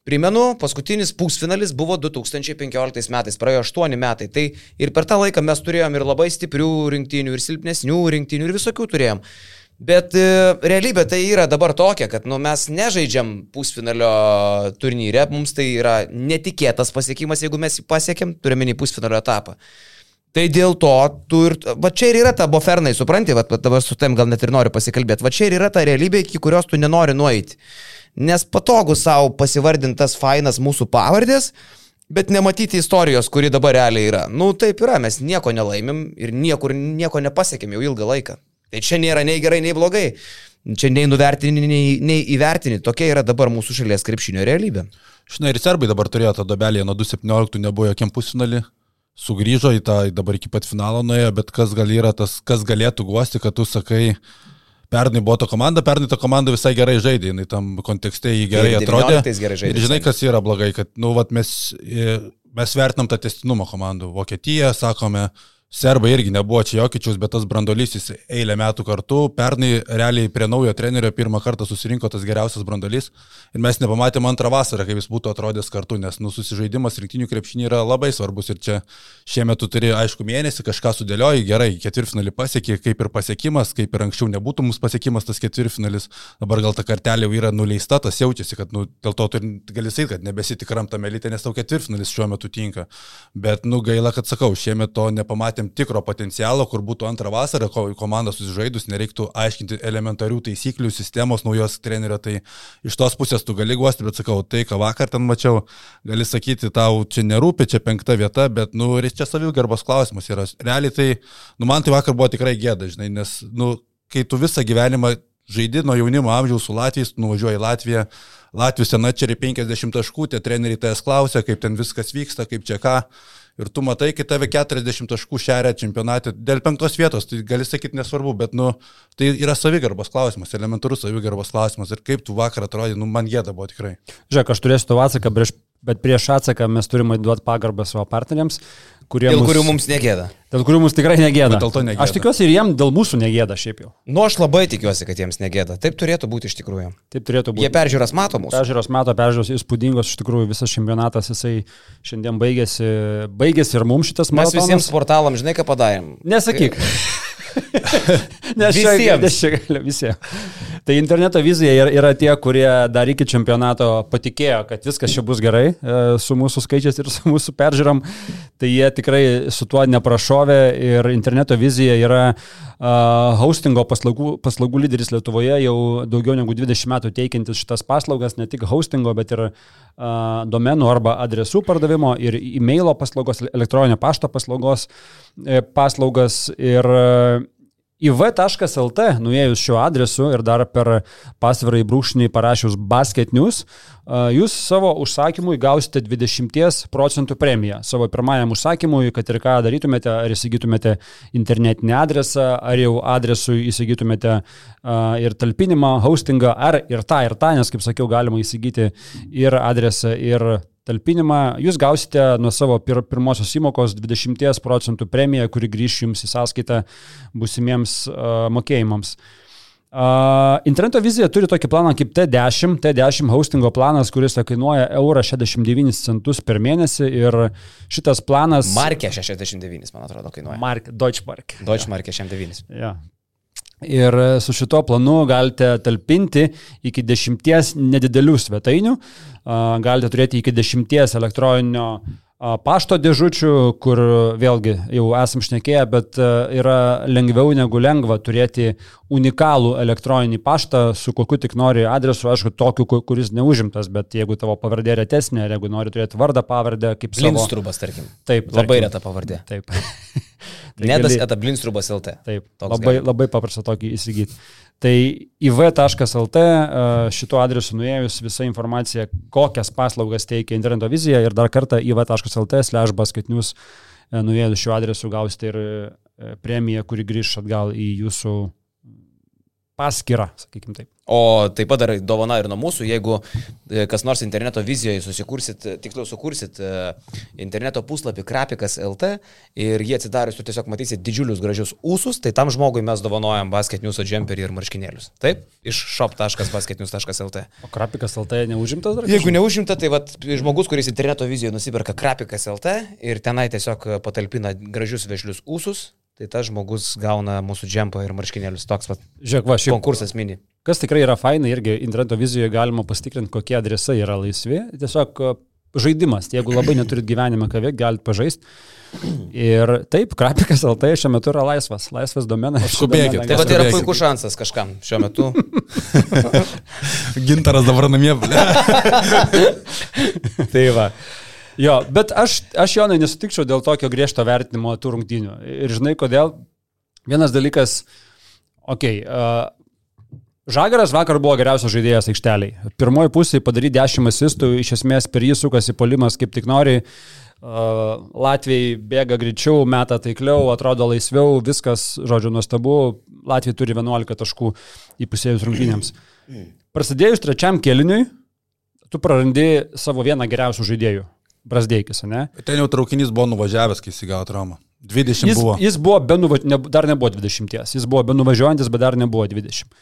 Speaker 3: Primenu, paskutinis pusfinalis buvo 2015 metais, praėjo 8 metai. Tai ir per tą laiką mes turėjom ir labai stiprių rinktinių, ir silpnesnių rinktinių, ir visokių turėjom. Bet e, realybė tai yra dabar tokia, kad nu, mes nežaidžiam pusfinalio turnyre, mums tai yra netikėtas pasiekimas, jeigu mes jį pasiekėm, turime į pusfinalio etapą. Tai dėl to tu ir, va čia ir yra ta bofernai, supranti, va dabar su tam gal net ir noriu pasikalbėti, va čia ir yra ta realybė, iki kurios tu nenori nueiti. Nes patogu savo pasivardintas fainas mūsų pavardės, bet nematyti istorijos, kuri dabar realiai yra. Nu taip yra, mes nieko nelaimim ir niekur nieko nepasiekėm jau ilgą laiką. Tai čia nėra nei gerai, nei blogai. Čia nei nuvertini, nei, nei įvertini. Tokia yra dabar mūsų šalies krepšinio realybė.
Speaker 2: Žinai, ir serbai dabar turėjo tą dobelį, nuo 2017 nebuvo jokiam pusfinalį. Sugrįžo į tą, dabar iki pat finalo nuėjo, bet kas gal yra tas, kas galėtų guosti, kad tu sakai, pernai buvo ta komanda, pernai ta komanda visai gerai žaidė, jinai tam kontekste jį gerai
Speaker 3: Ir
Speaker 2: atrodė.
Speaker 3: 19 gerai žaidė,
Speaker 2: Ir žinai, kas yra blogai, kad, nu, vat mes, e, mes vertinam tą testinumą komandų. Vokietija, sakome, Serbai irgi nebuvo čia jokičius, bet tas brandolys jis eilę metų kartu. Pernai realiai prie naujo trenerio pirmą kartą susirinko tas geriausias brandolys ir mes nepamatėme antrą vasarą, kaip jis būtų atrodęs kartu, nes nu, susižaidimas rinktinių krepšinį yra labai svarbus ir čia šiemet tu turi, aišku, mėnesį kažką sudėlioji, gerai, ketvirtfinalį pasiekė, kaip ir pasiekimas, kaip ir anksčiau nebūtų mums pasiekimas tas ketvirtfinalis, dabar gal ta kartelė jau yra nuleista, tas jaučiasi, kad nu, dėl to turi, gali sakyti, kad nebesitikram tam elitė, nes tau ketvirtfinalis šiuo metu tinka. Bet nu gaila, kad sakau, šiemet to nepamatėm tikro potencialo, kur būtų antrą vasarą, ko komanda susižaidus, nereiktų aiškinti elementarių taisyklių, sistemos naujos trenerio, tai iš tos pusės tu gali guosti, bet sakau, tai, ką vakar ten mačiau, gali sakyti, tau čia nerūpi, čia penkta vieta, bet, nu, ir čia savigarbos klausimas yra. Realiai tai, nu, man tai vakar buvo tikrai gėda, žinai, nes, nu, kai tu visą gyvenimą žaidži nuo jaunimo amžiaus su Latvijais, nuvažiuoji į Latviją, Latvijos ten atčeri 50 taškų, tie treneriai tavęs klausia, kaip ten viskas vyksta, kaip čia ką. Ir tu matai, kai tave 40 taškų šeria čempionate dėl penktos vietos, tai gali sakyti nesvarbu, bet, nu, tai yra savigarbos klausimas, elementarus savigarbos klausimas. Ir kaip tu vakar atrodė, nu, man gėda buvo tikrai.
Speaker 1: Žiūrėk, aš turėsiu tavo atsaką, prieš, bet prieš atsaką mes turime duoti pagarbą savo partneriams,
Speaker 3: Dėl
Speaker 1: mus,
Speaker 3: kurių mums negėda.
Speaker 1: dėl kurių mums tikrai negėda.
Speaker 2: Bet dėl to negėda.
Speaker 1: Aš tikiuosi ir jiem dėl mūsų negėda šiaip jau.
Speaker 3: Nu, aš labai tikiuosi, kad jiems negėda. Taip turėtų būti iš tikrųjų.
Speaker 1: Taip turėtų būti.
Speaker 3: Jie peržiūras mato mūsų.
Speaker 1: Peržiūros meto peržiūros įspūdingos, iš tikrųjų visas čempionatas jisai šiandien baigėsi, baigėsi ir mums šitas
Speaker 3: Mes
Speaker 1: maratonas.
Speaker 3: visiems portalam, žinai, ką padarėm.
Speaker 1: Nesakyk. (laughs) Nes čia,
Speaker 3: Visiems.
Speaker 1: nes čia gali visiems. Tai interneto vizija yra, tie, kurie dar iki čempionato patikėjo, kad viskas čia bus gerai e, su mūsų skaičiais ir (laughs) su mūsų peržiūrom. Tai jie tikrai su tuo neprašovė ir interneto vizija yra uh, hostingo paslaugų, paslaugų lyderis Lietuvoje jau daugiau negu 20 metų teikiantis šitas paslaugas, ne tik hostingo, bet ir uh, domenų arba adresų pardavimo ir e-mailo paslaugos, elektroninio pašto paslaugos e, paslaugas ir e, iv.lt, nuėjus šiuo adresu ir dar per pasvirą į brūkšnį parašius basket news, jūs savo užsakymui gausite 20 procentų premiją. Savo pirmajam užsakymui, kad ir ką darytumėte, ar įsigytumėte internetinį adresą, ar jau adresui įsigytumėte ir talpinimą, hostingą, ar ir tą, ir tą, nes, kaip sakiau, galima įsigyti ir adresą, ir talpinimą, jūs gausite nuo savo pir pirmosios įmokos 20 procentų premiją, kuri grįš jums į sąskaitą busimiems uh, mokėjimams. Uh, interneto vizija turi tokį planą kaip T10, T10 hostingo planas, kuris kainuoja eurą 69 centus per mėnesį ir šitas planas...
Speaker 3: Markė 69, man atrodo, kainuoja.
Speaker 1: Mark, Deutschmark.
Speaker 3: Deutschmarkė 69.
Speaker 1: Ja. Ir su šituo planu galite talpinti iki dešimties nedidelių svetainių, galite turėti iki dešimties elektroninio pašto dėžučių, kur vėlgi jau esam šnekėję, bet a, yra lengviau negu lengva turėti unikalų elektroninį paštą, su kokiu tik nori adresu, aišku, tokiu, ku- kuris neužimtas, bet jeigu tavo pavardė retesnė, jeigu nori turėti vardą, pavardę, kaip savo...
Speaker 3: Blinstrubas, tarkim.
Speaker 1: Taip,
Speaker 3: Labai
Speaker 1: tarkim.
Speaker 3: reta pavardė.
Speaker 1: Taip. (laughs) Tai
Speaker 3: Nedas
Speaker 1: gali-
Speaker 3: eta Blinstrubas LT.
Speaker 1: Taip,
Speaker 3: Toks
Speaker 1: labai,
Speaker 3: gali.
Speaker 1: labai paprasta tokį įsigyti. Tai iv.lt šituo adresu nuėjus visa informacija, kokias paslaugas teikia interneto vizija ir dar kartą iv.lt slash basketinius nuėjus šiuo adresu gausite ir e, premiją, kuri grįž atgal į jūsų paskirą, sakykime taip.
Speaker 3: O taip pat dar dovana ir nuo mūsų, jeigu e, kas nors interneto vizijoje susikursit, e, tiksliau sukursit e, interneto puslapį krapikas LT ir jie atsidarius, tu tiesiog matysit didžiulius gražius ūsus, tai tam žmogui mes dovanojam basketniuso džemperį ir marškinėlius. Taip, iš shop.basketnius.lt.
Speaker 1: O krapikas LT neužimtas dar?
Speaker 3: Jeigu neužimta, tai vat, žmogus, kuris interneto vizijoje nusiperka krapikas LT ir tenai tiesiog patalpina gražius vežlius ūsus, tai tas žmogus gauna mūsų džempą ir marškinėlius. Toks vat,
Speaker 1: Žiūrėk, va, šiaip
Speaker 3: konkursas mini.
Speaker 1: Kas tikrai yra faina, irgi interneto vizijoje galima pasitikrinti, kokie adresai yra laisvi. Tiesiog e, žaidimas, jeigu labai neturit gyvenime ką veikti, galite pažaisti. Ir taip, krapikas LT šiuo metu yra laisvas, laisvas domenas.
Speaker 2: Skubėkit.
Speaker 3: Tai tai yra puikus šansas kažkam šiuo metu. (laughs)
Speaker 2: Gintaras dabar namie. (laughs)
Speaker 1: Tai va. Jo, bet aš, aš Jonai nesutikčiau dėl tokio griežto vertinimo tų rungtynių. Ir žinai kodėl? Vienas dalykas, okei, okay, uh, Žagaras vakar buvo geriausias žaidėjas aikšteliai. Pirmoji pusė padaryti 10 asistų, iš esmės per jį sukasi polimas kaip tik nori. Uh, Latvijai bėga greičiau, meta taikliau, atrodo laisviau, viskas, žodžiu, nuostabu. Latvijai turi 11 taškų įpusėjus rungtynėms. Prasidėjus trečiam keliniui, tu prarandi savo vieną geriausių žaidėjų. Brasdeikis, ne?
Speaker 2: Ten jau traukinys buvo nuvažiavęs, kai įsigavo traumą. 20
Speaker 1: Jis,
Speaker 2: buvo.
Speaker 1: jis buvo be nuva... ne, dar nebuvo 20, jis buvo be nuvažiuojantis, bet dar nebuvo 20.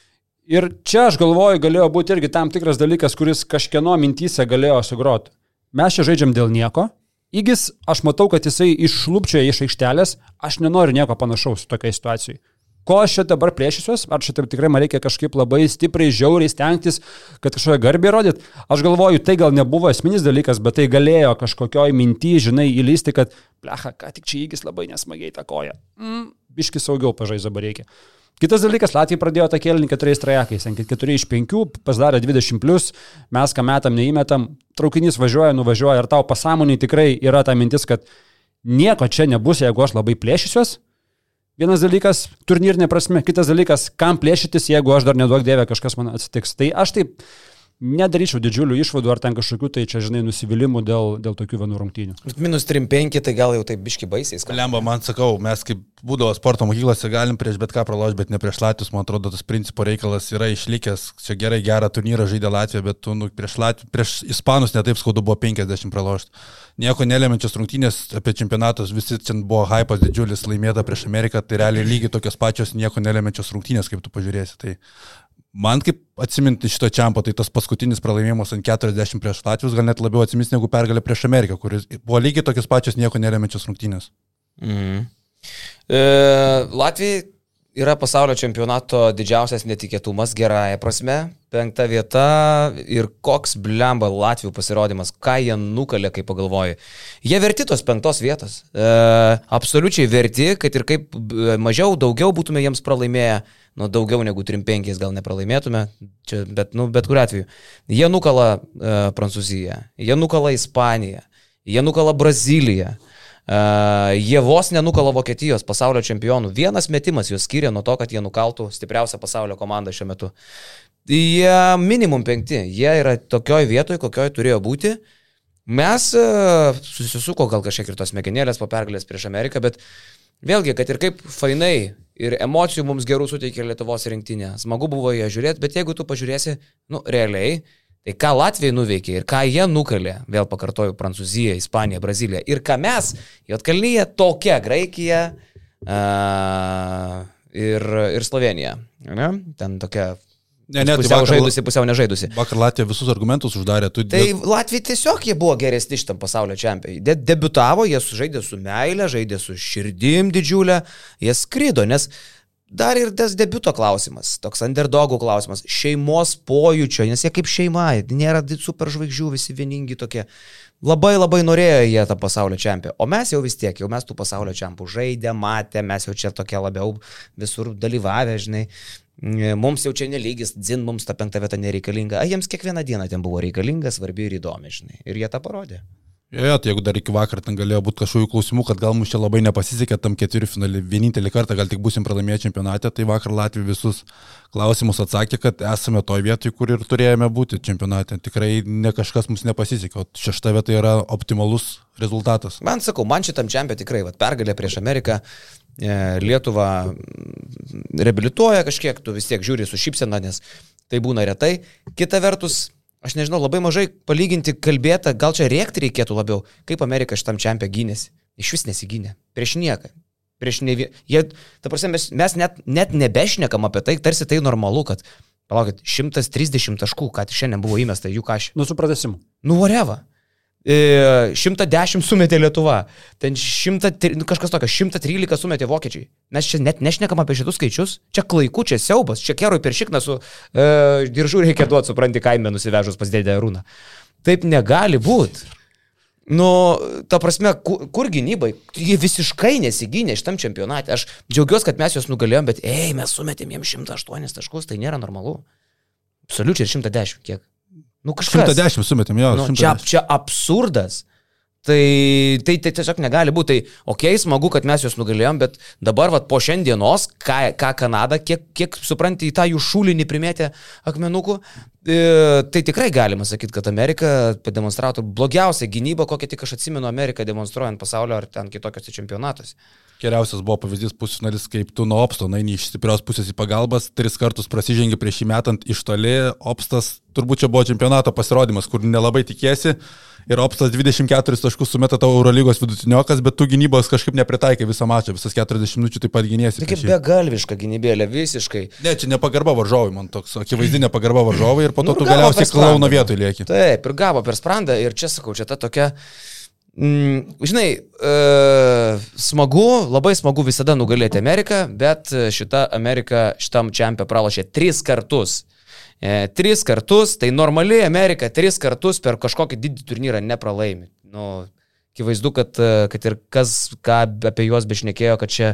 Speaker 1: Ir čia aš galvoju, galėjo būti irgi tam tikras dalykas, kuris kažkieno mintys galėjo sugroti. Mes čia žaidžiam dėl nieko. Įgis, aš matau, kad jisai išlūpčia iš aikštelės, aš nenoriu nieko panašaus tokiai situacijai. Ko aš čia dabar plėšysiuos, ar čia tikrai man reikia kažkaip labai stipriai, žiauriai stengtis, kad kažkoje garbė rodyt. Aš galvoju, tai gal nebuvo esminis dalykas, bet tai galėjo kažkokioj minty, žinai, įlysti, kad, plecha, ką tik čia įgis labai nesmagiai takoja. Mm, biški saugiau pažais dabar reikia. Kitas dalykas, Latvija pradėjo tą kėlinį keturiais trajakais, 4 iš 5, pasidarė 20, plus, mes ką metam neįmetam, traukinys važiuoja, nuvažiuoja ir tau pasąmoniai tikrai yra ta mintis, kad nieko čia nebus, jeigu aš labai plėšysiuos. Vienas dalykas - turnyrinė prasme, kitas dalykas - kam plėšytis, jeigu aš dar neduok dievę kažkas man atsitiks. Tai aš taip nedaryčiau didžiulių išvadų ar ten kažkokių, tai čia, žinai, nusivylimų dėl, dėl tokių vienų rungtynių.
Speaker 3: Minus 3-5, tai gal jau taip biški baisiai.
Speaker 2: Lemba, man sakau, mes kaip būdavo sporto mokyklose galim prieš bet ką pralošti, bet ne prieš Latvijos, man atrodo, tas principo reikalas yra išlikęs. Čia gerai gerą turnyrą žaidė Latvija, bet tu nu, prieš, Latviją, prieš Ispanus netaip skaudu buvo 50 pralošti. Nieko nelemiančios rungtynės apie čempionatus, visi čia buvo hypas didžiulis laimėta prieš Ameriką, tai realiai lygiai tokios pačios nieko nelemiančios rungtynės, kaip tu pažiūrėsi. Tai man kaip atsiminti šito čempio, tai tas paskutinis pralaimėjimas ant 40 prieš Latvijos gal net labiau atsimins negu pergalė prieš Ameriką, kuris buvo lygiai tokios pačios nieko nelemiančios rungtynės.
Speaker 3: Mhm. E, Latvijai yra pasaulio čempionato didžiausias netikėtumas gerąją prasme. Penkta vieta ir koks blemba Latvijų pasirodymas, ką jie nukalė, kai pagalvoji. Jie verti tos penktos vietos. E, absoliučiai verti, kad ir kaip e, mažiau, daugiau būtume jiems pralaimėję, nu daugiau negu 3-5 gal nepralaimėtume, čia, bet, nu, bet kuriu atveju. Jie nukala e, Prancūziją, jie nukala Ispaniją, jie nukala Braziliją. Uh, jie vos nenukalo Vokietijos pasaulio čempionų. Vienas metimas juos skiria nuo to, kad jie nukaltų stipriausią pasaulio komandą šiuo metu. Jie minimum penkti. Jie yra tokioj vietoje, kokioj turėjo būti. Mes uh, susisuko gal kažkiek ir tos mėginėlės po pergalės prieš Ameriką, bet vėlgi, kad ir kaip fainai ir emocijų mums gerų suteikė Lietuvos rinktinė. Smagu buvo ją žiūrėti, bet jeigu tu pažiūrėsi, nu, realiai, Tai ką Latvijai nuveikė ir ką jie nukalė, vėl pakartoju, Prancūzija, Ispanija, Brazilija ir ką mes, Jotkalnyje, tokia Graikija uh, ir, ir Slovenija. Ne? Ten tokia
Speaker 2: Ne, ne,
Speaker 3: pusiau
Speaker 2: vakar-
Speaker 3: žaidusi, pusiau nežaidusi.
Speaker 2: Vakar Latvija visus argumentus uždarė. Tu,
Speaker 3: Tai Latvija tiesiog jie buvo geresni šitam pasaulio čempionai. De debutavo, jie sužaidė su meile, žaidė su širdim didžiulė, jie skrido, nes dar ir tas debuto klausimas, toks underdogų klausimas, šeimos pojūčio, nes jie kaip šeima, nėra superžvaigždžių, visi vieningi tokie. Labai labai norėjo jie tą pasaulio čempioną, o mes jau vis tiek, jau mes tų pasaulio čempionų žaidė, matė, mes jau čia tokie labiau visur dalyvavę, žinai. Mums jau čia nelygis, dzin, mums ta penkta vieta nereikalinga, a jiems kiekvieną dieną ten buvo reikalinga, svarbi ir įdomi, žinai. Ir jie tą parodė.
Speaker 2: Jo, tai jeigu dar iki vakar ten galėjo būti kažkokių klausimų, kad gal mums čia labai nepasisekė tam keturių finalį, vienintelį kartą gal tik busim pralaimėję čempionate, tai vakar Latvija visus klausimus atsakė, kad esame toje vietoje, kur ir turėjome būti čempionate. Tikrai ne kažkas mums nepasisekė, o šešta vieta yra optimalus rezultatas.
Speaker 3: Man sakau, man šitam čempionui tikrai, vat, pergalė prieš Ameriką, e, Lietuva reabilituoja kažkiek, tu vis tiek žiūri su šypsena, nes tai būna retai. Kita vertus, aš nežinau, labai mažai palyginti kalbėta, gal čia rėkti reikėtų labiau, kaip Amerika šitam čempionui gynėsi. Iš vis nesigynė. Prieš nieką. Prieš ne. Jie, ta prasme, mes, mes net, net nebešnekam apie tai, tarsi tai normalu, kad, palaukit, 130 taškų, tik šiandien buvo įmesta jų kažkai.
Speaker 1: Nu, supratesimu.
Speaker 3: Nu, whatever. E, 110 sumetė Lietuva, ten 100, nu, kažkas tokio, 113 sumetė vokiečiai. Mes čia net nešnekam apie šitus skaičius, čia klaiku, čia siaubas, čia kerui per šikną su e, diržu reikia duoti, supranti, kaime nusivežus pas dėdę Rūną. Taip negali būti. Nu, ta prasme, kur, kur gynybai? Jie visiškai nesigynė šitam čempionate. Aš džiaugiuosi, kad mes juos nugalėjom, bet, ei, mes sumetėm jiems 108 taškus, tai nėra normalu. Absoliučiai ir 110 kiek. Nu, kažkas.
Speaker 2: 110 sumetėm, jo.
Speaker 3: Nu,
Speaker 2: 110.
Speaker 3: čia, čia absurdas. Tai, tai, tai tiesiog negali būti. Tai, okei, okay, smagu, kad mes juos nugalėjom, bet dabar, vat, po šiandienos, ką, ką Kanada, kiek, kiek supranti, į tą jų šulinį primėtė akmenukų, e, tai tikrai galima sakyti, kad Amerika pademonstravo blogiausią gynybą, kokią tik aš atsimenu Ameriką demonstruojant pasaulio ar ten kitokiuose čempionatuose.
Speaker 2: Geriausias buvo pavyzdys pusfinalis, kaip tu nuo Opsto, na, iš stiprios pusės į pagalbas, tris kartus prasižengė prieš jį metant iš toli, Opstas turbūt čia buvo čempionato pasirodymas, kur nelabai tikėsi ir Opstas 24 taškus sumeta tavo Eurolygos vidutiniokas, bet tu gynybos kažkaip nepritaikai visą mačą, visas 40 minučių taip pat gynėsi.
Speaker 3: Kaip begalviška gynybėlė, visiškai.
Speaker 2: Ne, čia nepagarba varžovai, man toks akivaizdinė nepagarba varžovai ir po to nu, tu galiausiai klauno vietoj lieki.
Speaker 3: Taip, ir gavo per sprandą ir čia sakau, čia ta tokia... Mm, žinai, e, smagu, labai smagu visada nugalėti Ameriką, bet šita Amerika šitam čempionui pralašė tris kartus e, tris kartus, tai normaliai Amerika tris kartus per kažkokį didį turnyrą nepralaimi. Nu, akivaizdu, kad, e, kad ir kas, ką apie juos bešnekėjo, kad čia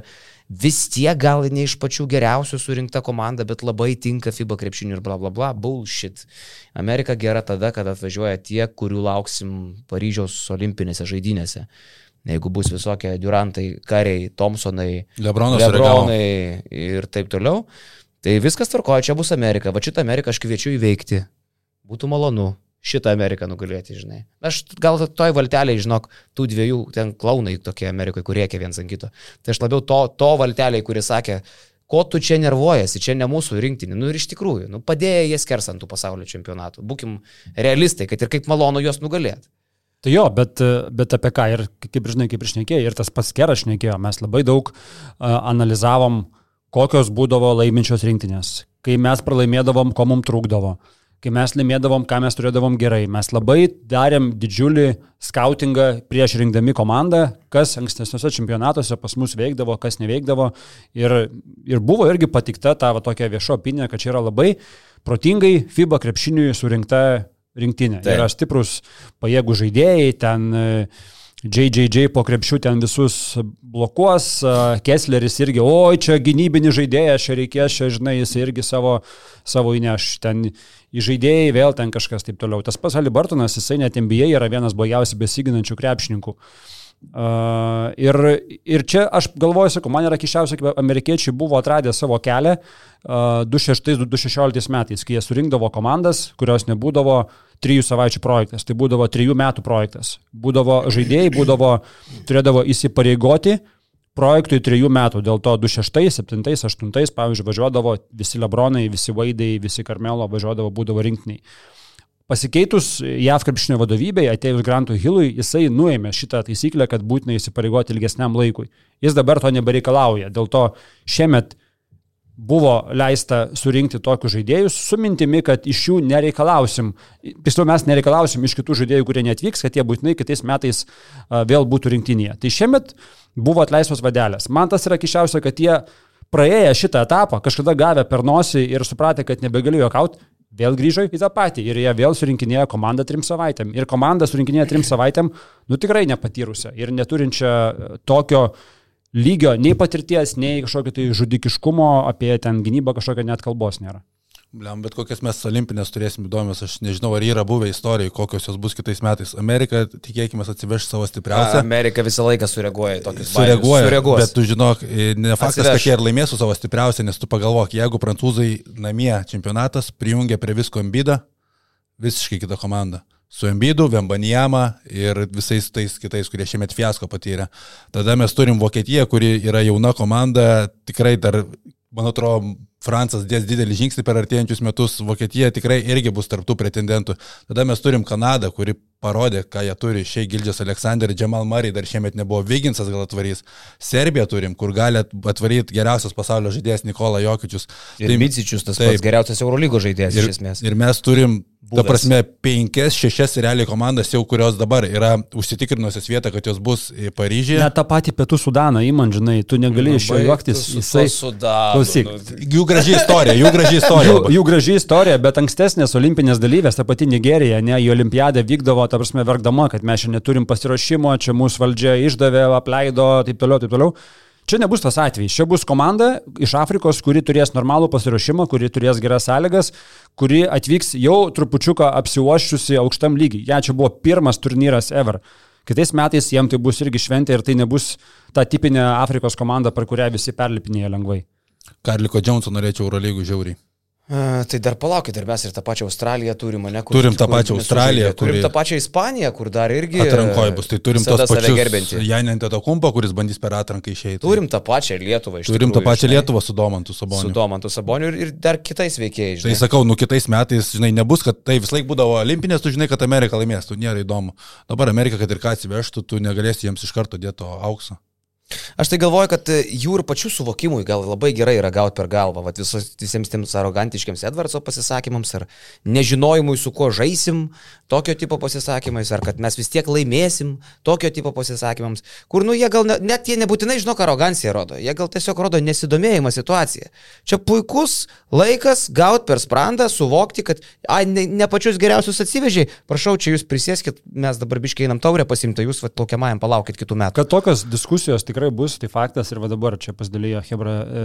Speaker 3: vis tiek gal ne iš pačių geriausių surinkta komanda, bet labai tinka FIBA krepšinių ir bla bla bla, bullshit. Amerika gera tada, kada atvažiuoja tie, kurių lauksim Paryžiaus olimpinėse žaidynėse. Jeigu bus visokie Durantai, Kariai, Thompsonai,
Speaker 2: Lebronas
Speaker 3: Lebronai ir taip toliau, Tai viskas tvarkoja, čia bus Amerika, va šitą Ameriką aš kviečiu įveikti. Būtų malonu šitą Ameriką nugalėti, žinai. Aš gal toj valteliai, žinok, tų dviejų ten klaunai tokie Amerikoje, kurie rėkia viens ant kito. Tai aš labiau to, to valteliai, kuris sakė, ko tu čia nervuojasi, čia ne mūsų rinktinė. Nu ir iš tikrųjų, nu, padėjo jie skersantų pasaulio čempionatų. Būkim realistai, kad ir kaip malonu juos nugalėti.
Speaker 1: Tai jo, bet, bet apie ką ir kaip žinai, kaip išnekėjai, ir tas pats keras šnekėjo, mes labai daug uh, analizavom uh, kokios būdavo laiminčios rinktinės, kai mes pralaimėdavom, ko mums trūkdavo, kai mes laimėdavom, ką mes turėdavom gerai. Mes labai darėm didžiulį skautingą prieš rinkdami komandą, kas ankstesniuose čempionatuose pas mus veikdavo, kas neveikdavo. Ir, ir buvo irgi patikta ta va, tokia vieša opinija, kad čia yra labai protingai FIBA krepšiniui surinkta rinktinė. Tai yra stiprus pajėgų žaidėjai, ten uh, JJJ po krepšių ten visus blokuos, Kessleris irgi, oi, čia gynybinis žaidėjas, čia reikės, čia, žinai, jis irgi savo, savo įneš, ten į žaidėjai vėl ten kažkas taip toliau. Tas pats Halibartonas, jisai net NBA yra vienas blogiausiai besiginančių krepšininkų. Uh, ir, ir čia aš galvoju, sakau, man yra kišiausia, kaip amerikiečiai buvo atradę savo kelią uh, 2006-2016 metais, kai jie surinkdavo komandas, kurios nebūdavo uh, trijų savaičių projektas, tai būdavo trijų metų projektas. Būdavo žaidėjai, būdavo, turėdavo įsipareigoti projektui trijų metų, dėl to 2006, 2007, 2008, pavyzdžiui, važiuodavo visi Lebronai, visi Vaidai, visi Karmelo važiuodavo, būdavo rinktiniai. Pasikeitus JAV krepšinio vadovybei, atėjus Grantui Hillui, jisai nuėmė šitą taisyklę, kad būtina įsipareigoti ilgesniam laikui. Jis dabar to nebereikalauja. Dėl to šiemet buvo leista surinkti tokius žaidėjus su mintimi, kad iš jų nereikalausim, tiksliau mes nereikalausim iš kitų žaidėjų, kurie netvyks, kad jie būtinai kitais metais vėl būtų rinktinėje. Tai šiemet buvo atleistos vadelės. Man tas yra kišiausia, kad jie praėję šitą etapą, kažkada gavę per nosį ir supratę, kad nebegalėjo kauti, vėl grįžo į tą patį ir jie vėl surinkinėjo komandą trim savaitėm. Ir komanda surinkinėjo trim (clears throat) savaitėm, nu tikrai nepatyrusią ir neturinčią tokio lygio nei patirties, nei kažkokio tai žudikiškumo, apie ten gynybą kažkokio net kalbos nėra.
Speaker 2: Bliam, bet kokias mes olimpinės turėsim įdomios, aš nežinau, ar yra buvę istorijai, kokios jos bus kitais metais. Amerika, tikėkime, atsiveš savo stipriausią.
Speaker 3: Amerika visą laiką sureaguoja į tokius
Speaker 2: sureaguoja, sureaguos. Bet tu žinok, ne faktas, atsiveš. kad jie ir laimės su savo stipriausią, nes tu pagalvok, jeigu prancūzai namie čempionatas prijungia prie visko ambidą, visiškai kita komanda su Embidu, Vembanijama ir visais tais kitais, kurie šiemet fiasko patyrė. Tada mes turim Vokietiją, kuri yra jauna komanda, tikrai dar, man atrodo, Francas dės didelį žingsnį per artėjančius metus, Vokietija tikrai irgi bus tarptų pretendentų. Tada mes turim Kanadą, kuri parodė, ką jie turi. Šiai Gildžias Aleksandr, Džemal Murray dar šiemet nebuvo, Vyginsas gal atvarys. Serbiją turim, kur gali atvaryti geriausias pasaulio žaidėjas Nikola Jokičius.
Speaker 3: Ir tai, Micičius, tas taip, pats geriausias Eurolygos žaidėjas
Speaker 2: ir,
Speaker 3: iš esmės.
Speaker 2: Ir mes turim Būdas. Ta prasme, penkias, šešias realiai komandas jau, kurios dabar yra užsitikrinusios vietą, kad jos bus Paryžiuje.
Speaker 1: Net tą patį Pietų Sudaną, įman, žinai, tu negali iš jo juoktis. Jisai... Klausyk.
Speaker 2: Nu, jų graži istorija, jų graži istorija.
Speaker 1: jų, jų graži istorija, bet ankstesnės olimpinės dalyvės, ta pati Nigerija, ne, į olimpiadą vykdavo, ta prasme, verkdama, kad mes šiandien neturim pasiruošimo, čia mūsų valdžia išdavė, apleido, taip toliau, taip toliau. Čia nebus tas atvejis. Čia bus komanda iš Afrikos, kuri turės normalų pasiruošimą, kuri turės geras sąlygas, kuri atvyks jau trupučiuką apsiuoščiusi aukštam lygiai. Ja, čia buvo pirmas turnyras ever Kitais metais jiem tai bus irgi šventė ir tai nebus ta tipinė Afrikos komanda, per kurią visi perlipinėja lengvai.
Speaker 2: Karliko Džonso norėčiau Eurolygų žiauriai.
Speaker 3: A, Tai dar palaukit, ir mes ir tą pačią Australiją turime, ne? Kur,
Speaker 2: Turim tą pačią
Speaker 3: nesužaidė.
Speaker 2: Australiją,
Speaker 3: Turim
Speaker 2: kuri-
Speaker 3: tą pačią Ispaniją, kur dar irgi...
Speaker 2: Atrankoje bus, tai turim tos pačius
Speaker 3: gerbinti.
Speaker 2: Janė Antetokumpo, kuris bandys per atranką išeiti.
Speaker 3: Turim tą pačią Lietuvą iš
Speaker 2: Turim tą
Speaker 3: tikrųjų,
Speaker 2: pačią
Speaker 3: žinai,
Speaker 2: Lietuvą su Domantu
Speaker 3: Su
Speaker 2: Saboniu.
Speaker 3: Domantu Saboniu ir, ir dar kitais veikėjais.
Speaker 2: Tai
Speaker 3: žinai.
Speaker 2: sakau, nu kitais metais, žinai, nebus, kad tai vis laik būdavo olimpinės, tu žinai, kad Amerika laimės, tu nėra įdomu. Dabar Amerika, kad ir ką atsivežtų, tu negalėsi jiems iš karto dėti to aukso.
Speaker 3: Aš tai galvoju, kad e, jų ir pačių suvokimui gal labai gerai yra gauti per galvą, vat visos, visiems tiems arogantiškiams Edvardso pasisakymams, ar nežinojimui, su kuo žaisim, tokio tipo pasisakymais, ar kad mes vis tiek laimėsim, tokio tipo pasisakymams, kur, nu, jie gal ne, net jie nebūtinai žino, ką arogancija rodo, jie gal tiesiog rodo nesidomėjimą situaciją. Čia puikus laikas gauti per sprandą, suvokti, kad, ai, ne, ne pačius geriausius atsivežiai, prašau, čia jūs prisėskit, mes dabar biškiai einam taurę pasimti, jūs, va, plaukiamajam palaukit kitų metų.
Speaker 1: Kad tokios diskusijos tikrai bus, tai faktas ir va dabar čia pasidalėjo Hebra e,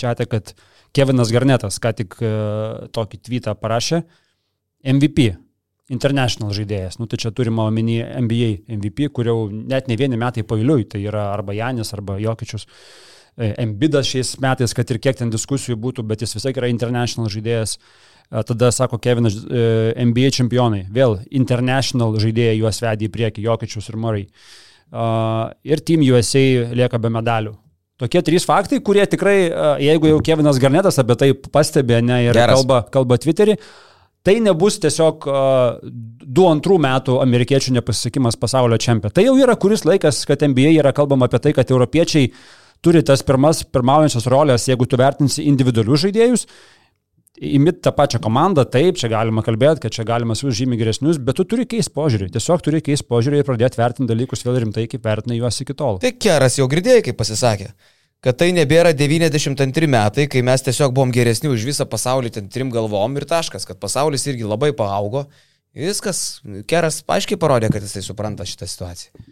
Speaker 1: čiate, kad Kevinas Garnetas ką tik e, tokį tweetą parašė. MVP, international žaidėjas, nu tai čia turima omeny NBA MVP, kur jau net ne vieni metai paviliui, tai yra arba Janis, arba Jokičius. E, Embidas šiais metais, kad ir kiek ten diskusijų būtų, bet jis visai yra international žaidėjas. Tada sako Kevinas, NBA čempionai, vėl international žaidėjai juos vedė į priekį, Jokičius ir Murray. Uh, ir Team USA lieka be medalių. Tokie trys faktai, kurie tikrai, jeigu jau Kevinas Garnetas apie tai pastebė ne, ir
Speaker 3: Geras.
Speaker 1: kalba, kalba Twitterį, tai nebus tiesiog uh, du antrų metų amerikiečių nepasisekimas pasaulio čempionate. Tai jau yra kuris laikas, kad NBA yra kalbama apie tai, kad europiečiai turi tas pirmas, pirmaujančias rolės, jeigu tu vertinsi individualius žaidėjus, Imit tą pačią komandą, taip, čia galima kalbėti, kad čia galima su žymiai geresnius, bet tu turi keisti požiūrį. Tiesiog turi keisti požiūrį ir pradėti vertinti dalykus vėl rimtai, kaip vertina juos iki tol.
Speaker 3: Tai Keras jau girdėjai, kaip pasisakė, kad tai nebėra 92 metai, kai mes tiesiog buvom geresni už visą pasaulį ten trim galvom ir taškas, kad pasaulis irgi labai paaugo. Viskas, Keras aiškiai parodė, kad jisai supranta šitą situaciją.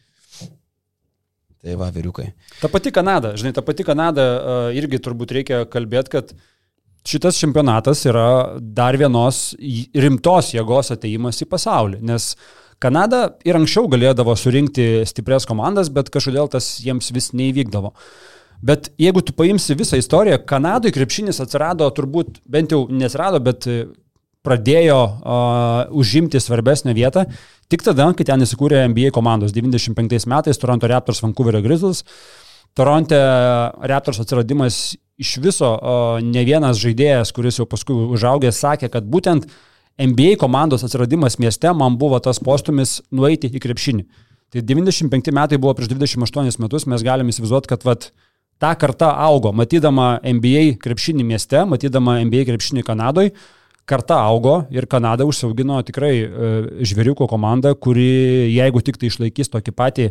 Speaker 3: Tai va, vyriukai.
Speaker 1: Ta pati Kanada, žinai, ta pati Kanada uh, irgi turbūt reikia kalbėti, kad šitas čempionatas yra dar vienos rimtos jėgos ateimas į pasaulį, nes Kanada ir anksčiau galėdavo surinkti stiprias komandas, bet kažkodėl tas jiems vis neįvykdavo. Bet jeigu tu paimsi visą istoriją, Kanadoje krepšinis atsirado turbūt, bent jau nesirado, bet e, pradėjo uh, užimti svarbesnę vietą tik tada, kai ten įsikūrė NBA komandos 95 metais Toronto Raptors, Vancouverio Grizzlies. Toronte Raptors atsiradimas iš viso uh, ne vienas žaidėjas, kuris jau paskui užaugęs, sakė, kad būtent NBA komandos atsiradimas mieste man buvo tas postumis nueiti į krepšinį. Tai 95 metai buvo prieš 28 metus, mes galime įsivaizduoti, kad vat, ta karta augo, matydama NBA krepšinį mieste, matydama NBA krepšinį Kanadoje, karta augo ir Kanada užsiaugino tikrai e, žvėriuko komandą, kuri jeigu tik tai išlaikys tokį patį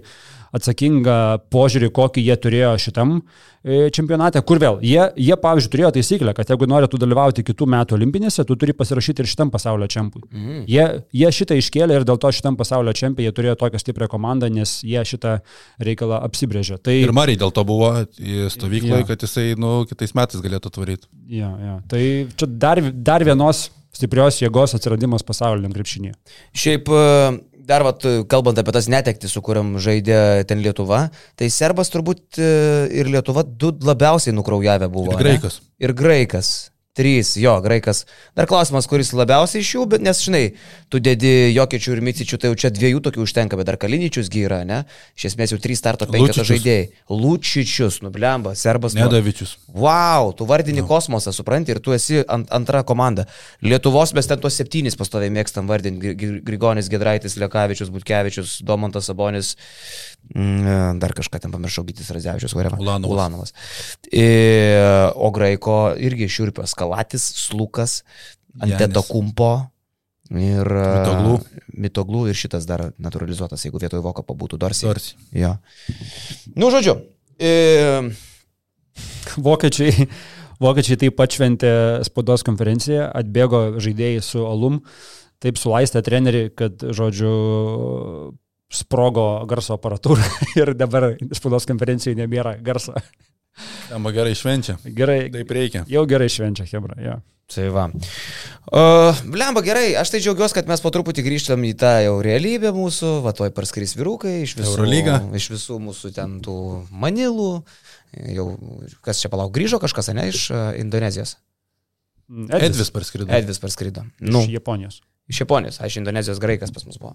Speaker 1: atsakingą požiūrį, kokį jie turėjo šitam e, čempionate, kur vėl, jie, jie pavyzdžiui, turėjo taisyklę, kad jeigu nori tu dalyvauti kitų metų olimpinėse, tu turi pasirašyti ir šitam pasaulio čempui. Mhm. Jie, jie šitą iškėlė ir dėl to šitam pasaulio čempiai jie turėjo tokią stiprią komandą, nes jie šitą reikalą apsibrėžė. Tai,
Speaker 2: Ir Mariai dėl to buvo į stovyklą,
Speaker 1: Jo.
Speaker 2: kad jisai, nu, kitais metais galėtų atvaryti.
Speaker 1: ja, ja. tai čia dar, dar vienos stiprios jėgos atsiradimas pasauliniam krepšinėje.
Speaker 3: Šiaip e, dar, vat, kalbant apie tas netektis, su kuriam žaidė ten Lietuva, tai Serbas turbūt e, ir Lietuva du labiausiai nukraujavę buvo.
Speaker 2: Ir
Speaker 3: ne?
Speaker 2: graikas.
Speaker 3: Ir graikas. Trys, jo, graikas. Dar klausimas, kuris labiausiai iš jų, bet nes, žinai, tu dedi Jokiečių ir Micičių, tai jau čia dviejų tokių užtenka, bet dar Kaliničius gyra, ne? Iš esmės jau trys starto penketo žaidėjai. Lūčičius, nublemba, Serbas. nu-
Speaker 2: Nedavičius.
Speaker 3: Wow, tu vardini no. kosmosą, supranti, ir tu esi ant, antra komanda. Lietuvos mes ten tuos septynis pastoviai mėgstam vardinti. Gri- Gri- Grigonis, Gedraitis, Lekavičius, Butkevičius, Domantas Sabonis, mm, dar kažką ten pamiršau, Gytis Radzevičius, whatever.
Speaker 2: Ulanovas.
Speaker 3: Ulanovas. E, o Graiko irgi šiurpios Kalatis, Slukas, Anteto. Kumpo. Ir
Speaker 2: Mitoglų.
Speaker 3: Mitoglų ir šitas dar naturalizuotas, jeigu vietoj Voko pabūtų Dorsi.
Speaker 2: Dorsi.
Speaker 3: Jo. Nu, žodžiu. E,
Speaker 1: Vokiečiai, vokiečiai taip pat šventė spaudos konferenciją, atbėgo žaidėjai su alum, taip sulaistė trenerių, kad, žodžiu, sprogo garso aparatūra (laughs) ir dabar spaudos konferencijoje nebėra garso.
Speaker 2: Ema gerai švenčia.
Speaker 1: Gerai,
Speaker 2: Taip reikia.
Speaker 1: jau gerai švenčia Hebra. Ja.
Speaker 3: Tai va. Uh, Lemba gerai, aš tai džiaugiuosi, kad mes po truputį grįžtam į tą jau realybę mūsų, va toj parskris vyrukai iš visų,
Speaker 2: Eurolygą.
Speaker 3: iš visų mūsų ten tų manilų. Jau, kas čia palauk, grįžo kažkas, ne, iš uh, Indonezijos.
Speaker 1: Edvis,
Speaker 2: Edvis parskrido.
Speaker 3: Edvis parskrido.
Speaker 1: nu. Iš Japonijos.
Speaker 3: iš Japonijos, aš Indonezijos graikas pas mus buvo.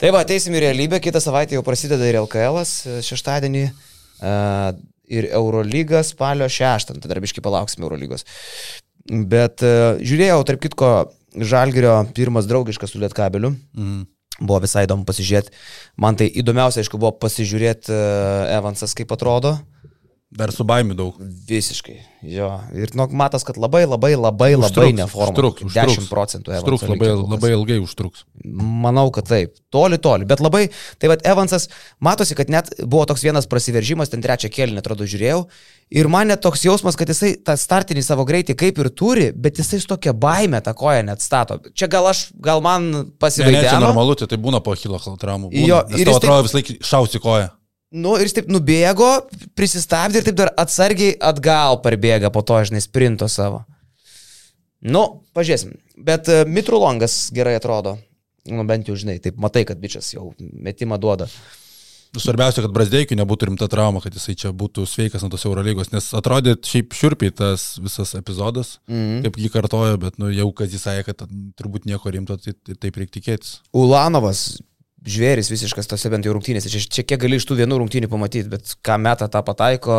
Speaker 3: Tai va, ateisim į realybę, kitą savaitę jau prasideda ir LKL šeštadienį. Uh, ir Eurolyga spalio 6, tai dar biškai palauksim Eurolygos. Bet uh, žiūrėjau, tarp kitko, Žalgirio pirmas draugiškas su Lietkabeliu.
Speaker 2: Mhm.
Speaker 3: Buvo visai įdomu pasižiūrėti. Man tai įdomiausia, aišku, buvo pasižiūrėti uh, Evansas, kaip atrodo.
Speaker 2: Dar su baimiu daug.
Speaker 3: Visiškai. Jo. Ir nu, matas, kad labai, labai, labai, labai
Speaker 2: Užtruks,
Speaker 3: neforma.
Speaker 2: užtruks, užtruks.
Speaker 3: 10 procentų Evanso
Speaker 2: Užtruks labai,
Speaker 3: kas.
Speaker 2: labai ilgai užtruks.
Speaker 3: Manau, kad taip. Toli, toli. Bet labai, tai vad Evansas, matosi, kad net buvo toks vienas prasiveržimas, ten trečią kėlinį, atrodo, žiūrėjau. Ir man net toks jausmas, kad jisai tą startinį savo greitį kaip ir turi, bet jisai su tokia baime tą koją net stato. Čia gal aš, gal man
Speaker 2: Ne, ne, čia
Speaker 3: pasivaidė.
Speaker 2: normalu, tai, tai būna po hilo traumų.
Speaker 3: Jo, ir jis
Speaker 2: tau atrodo vis laik šausi koją.
Speaker 3: Nu ir jis taip nubėgo, prisistabdė ir taip dar atsargiai atgal parbėga po to, žinai, sprinto savo. Nu, pažiūrėsim. Bet uh, Mitrulongas gerai atrodo. Nu, bent jau, žinai, taip matai, kad bičias jau metimą duoda.
Speaker 2: Nu, Svarbiausia, kad Brasdeikiui nebūtų rimta trauma, kad jisai čia būtų sveikas ant tos Eurolygos, nes atrodė šiaip šiurpiai tas visas epizodas,
Speaker 3: Mhm.
Speaker 2: kaip jį kartojo, bet nu, jau kas jis sakė, kad turbūt nieko rimto, tai, tai taip reikia tikėtis.
Speaker 3: Ulanovas, žvėris visiškas tose bent jau rungtynėse. Čia, čia kiek gali iš tų vienų rungtynių pamatyti, bet ką meta, tą pataiko,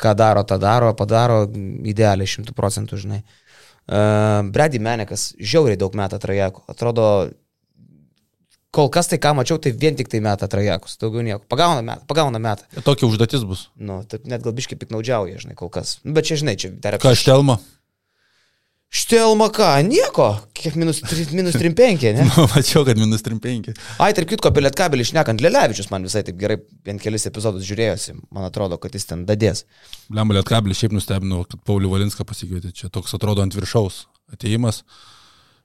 Speaker 3: ką daro, tą daro, padaro idealiai šimtų procentų, žinai. Uh, Brady Menekas žiauriai daug metą trajekų. Atrodo, kol kas tai ką mačiau, tai vien tik tai metą trajekus, daugiau nieko. Pagauna metą, pagauna metą.
Speaker 2: Tokia užduotis bus.
Speaker 3: Nu, taip net gal biškai piknaudžiauja, žinai, kol kas. Nu, Bet čia, žinai, čia dar
Speaker 2: Ką štelma?
Speaker 3: Štelma ką, nieko. Kiek minus, tri- minus 3-5, ne? (laughs)
Speaker 2: Mačiau, kad minus 35.
Speaker 3: Ai, tarp kitko, apie Lietkabelį išnekant, Lelevičius man visai taip gerai bent kelis epizodus žiūrėjosi. Man atrodo, kad jis ten dadės.
Speaker 2: Lemba Lietkabelį šiaip nustebino, kad Paulių Valinską pasikvietė. Čia toks atrodo ant viršaus ateimas.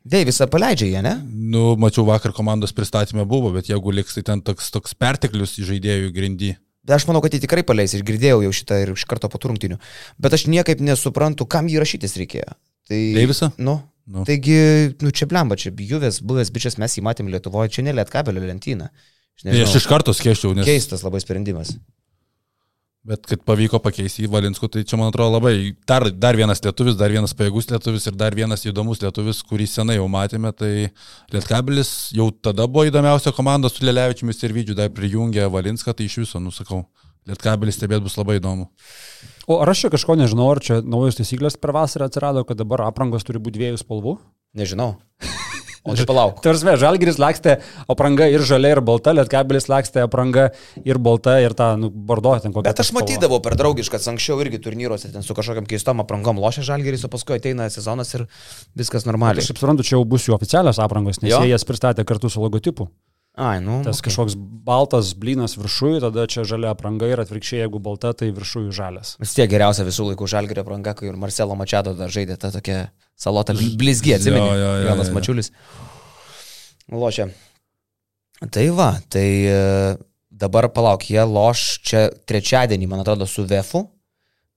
Speaker 3: Deivisą paleidžia jie, ne?
Speaker 2: Nu, mačiau vakar komandos pristatymė buvo, bet jeigu liks, tai ten toks, toks perteklius žaidėjų grindy.
Speaker 3: Bet aš manau, kad jį tikrai paleis ir girdėjau jau šitą ir iš karto po turrungtinių. Bet aš niekaip nesuprantu, kam jį rašytis reikėjo. Tai...
Speaker 2: Deivisą?
Speaker 3: Nu.
Speaker 2: Nu.
Speaker 3: Taigi, nu čia blemba, čia juvęs, buvęs bičias, mes jį matėm Lietuvoje, čia ne Lietkabelio lentyna. Aš
Speaker 2: Tai aš
Speaker 3: nežinau,
Speaker 2: iš karto skėščiau, nes...
Speaker 3: Keistas labai sprendimas.
Speaker 2: Bet kad pavyko pakeisti į Valinskų, tai čia man atrodo labai dar, dar vienas lietuvis, dar vienas pajėgus lietuvis ir dar vienas įdomus lietuvis, kurį senai jau matėme. Tai Lietkabilis jau tada buvo įdomiausia komanda su Lelevičiumis ir Vydžiu, dar prijungė Valinską, tai iš viso, nusakau, Lietkabilis stebėt bus labai įdomu.
Speaker 1: O ar aš čia kažko nežinau, ar čia naujos taisyklės per vasarą atsirado, kad dabar aprangos turi būti dviejų spalvų?
Speaker 3: Nežinau. (laughs) O tai palauk.
Speaker 1: Tarsi, žalgeris lakstė apranga ir žalia, ir balta, lietkabelis lakstė apranga ir balta, ir tą, nu, bordo ten kokią.
Speaker 3: Bet aš matydavau per draugiškas anksčiau irgi turnyruose, ten su kažkokiam keistom aprangom lošia žalgeris, o paskui ateina sezonas ir viskas normaliai.
Speaker 1: Aš kaip suprantu, čia jau bus jų oficialios aprangos, nes
Speaker 3: Jo?
Speaker 1: jie jas pristatė kartu su logotipu.
Speaker 3: Ai, nu.
Speaker 1: Tas
Speaker 3: okay.
Speaker 1: kažkoks baltas blynas viršui, tada čia žalia apranga ir atvirkščiai, jeigu balta, tai viršui žalias.
Speaker 3: Vis tiek geriausia visų laikų žalgerio apranga, kai ir Marcelo Mačiado dar žaidė tą tokią salotą blizgį,
Speaker 2: jo,
Speaker 3: Jonas
Speaker 2: jo.
Speaker 3: Mačiulis. Lošia. Tai va, tai e, dabar palauk, jie loš čia trečiadienį, man atrodo, su Vefu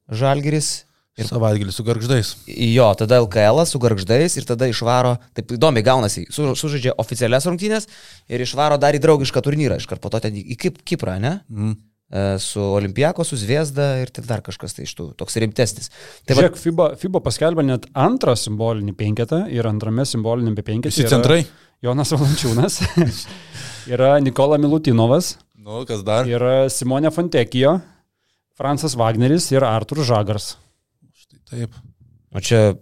Speaker 3: žalgeris.
Speaker 2: Ir savaitgalį su garždais.
Speaker 3: Jo, tada LKL su garždais ir tada išvaro, taip įdomiai gaunasi, su, sužaidžia oficialias rungtynės ir išvaro dar į draugišką turnyrą, iškart po to ten į į Kip, Kiprą, ne?
Speaker 2: Mm.
Speaker 3: E, Su Olimpiako, su Zviesda ir ten dar kažkas tai iš tų, toks rimtesnis. Tai va,
Speaker 1: Žiūrėk, FIBA, FIBA paskelbė net antrą simbolinį penketą ir antrame simbolinėme penketą.
Speaker 2: Visi centrai.
Speaker 1: Jonas Valančiūnas, (laughs) yra Nikola Milutinovas,
Speaker 2: Nu, kas dar?
Speaker 1: yra Simonė Fontekijo, Fransas Wagneris ir Artur Žagars.
Speaker 2: Taip.
Speaker 3: o čia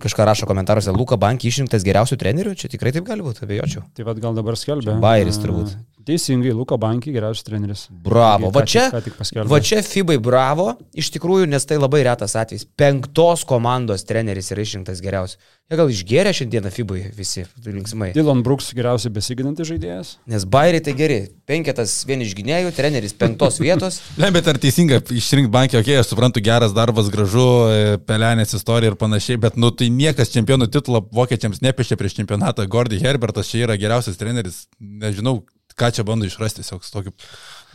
Speaker 3: kažką rašo komentaruose, Luka Banki išrinktas geriausių trenerių, čia tikrai taip gali būti, abejočiau.
Speaker 1: Tai vad gal dabar skelbia.
Speaker 3: Bayeris turbūt.
Speaker 1: Teisingai, Luka Banki geriausias treneris.
Speaker 3: Bravo,
Speaker 1: Ką
Speaker 3: va
Speaker 1: tik-
Speaker 3: čia,
Speaker 1: tik paskelbė.
Speaker 3: va čia FIBai bravo, iš tikrųjų, nes tai labai retas atvejis. Penktos komandos treneris yra išrinktas geriausias. Jie gal išgėrė šiandieną FIBai visi linksmai.
Speaker 1: Dylan Brooks geriausiai besiginantis žaidėjas.
Speaker 3: Nes bairiai tai geri. Penketas vieni iš gynėjų, treneris penktos vietos. (laughs)
Speaker 2: Ne, bet ar teisinga išrinkti bankį, okei, okay, aš suprantu, geras darbas, gražu, e, pelenės istorija ir panašiai, bet, nu, tai niekas čempionų titulą vokiečiams nepiešė prieš čempionatą. Gordy Herbertas čia yra geriausias treneris. Nežinau, ką čia bando išrasti, tiesiog tokiu.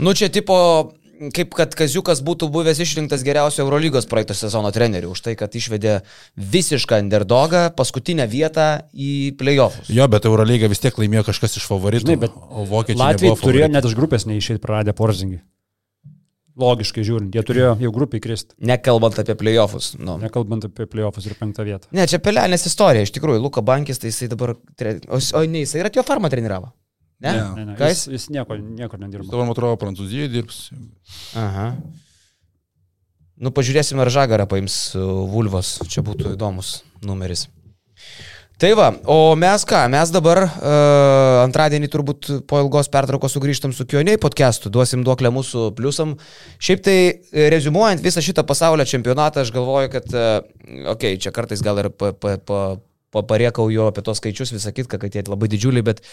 Speaker 3: Nu čia tipo kaip kad Kaziukas būtų buvęs išrinktas geriausio Eurolygos praeito sezono treneriu už tai, kad išvedė visišką underdogą paskutinę vietą į playoffus.
Speaker 2: Jo, bet Eurolyga vis tiek laimėjo kažkas iš favoritų.
Speaker 1: Žinai, bet
Speaker 2: o vokiečiai
Speaker 1: Latvijai turėjo net iš grupės neišėjti praradę porzingį. Logiškai žiūrint, jie turėjo jau grupiai kristi,
Speaker 3: Nekalbant apie playoffus. Nu.
Speaker 1: nekalbant apie playoffus ir penktą vietą.
Speaker 3: Ne, čia pelenės istorija, iš tikrųjų, Luka Bankis, tai jisai dabar, tre... o, o ne, jisai ir atėjo farmą treniravo. Ne?
Speaker 2: Ne.
Speaker 1: Ne, ne, jis, jis nieko, nieko nedirbo.
Speaker 2: Dabar, man atrodo, Prancūzijoje dirbs.
Speaker 3: Aha. Nu, pažiūrėsime, ar Žagarą paims uh, Vulvos, čia būtų įdomus numeris. Tai va, o mes ką, mes dabar uh, antradienį turbūt po ilgos pertraukos sugrįžtam su Kioniai podcastu, duosim duoklę mūsų pliusam. Šiaip tai, e, rezumuojant visą šitą pasaulio čempionatą, aš galvoju, kad, uh, okei, okay, čia kartais gal ir pa, pa, pa, pa, pariekauju apie tos skaičius, visą kitką, kad jie labai didžiuliai, bet,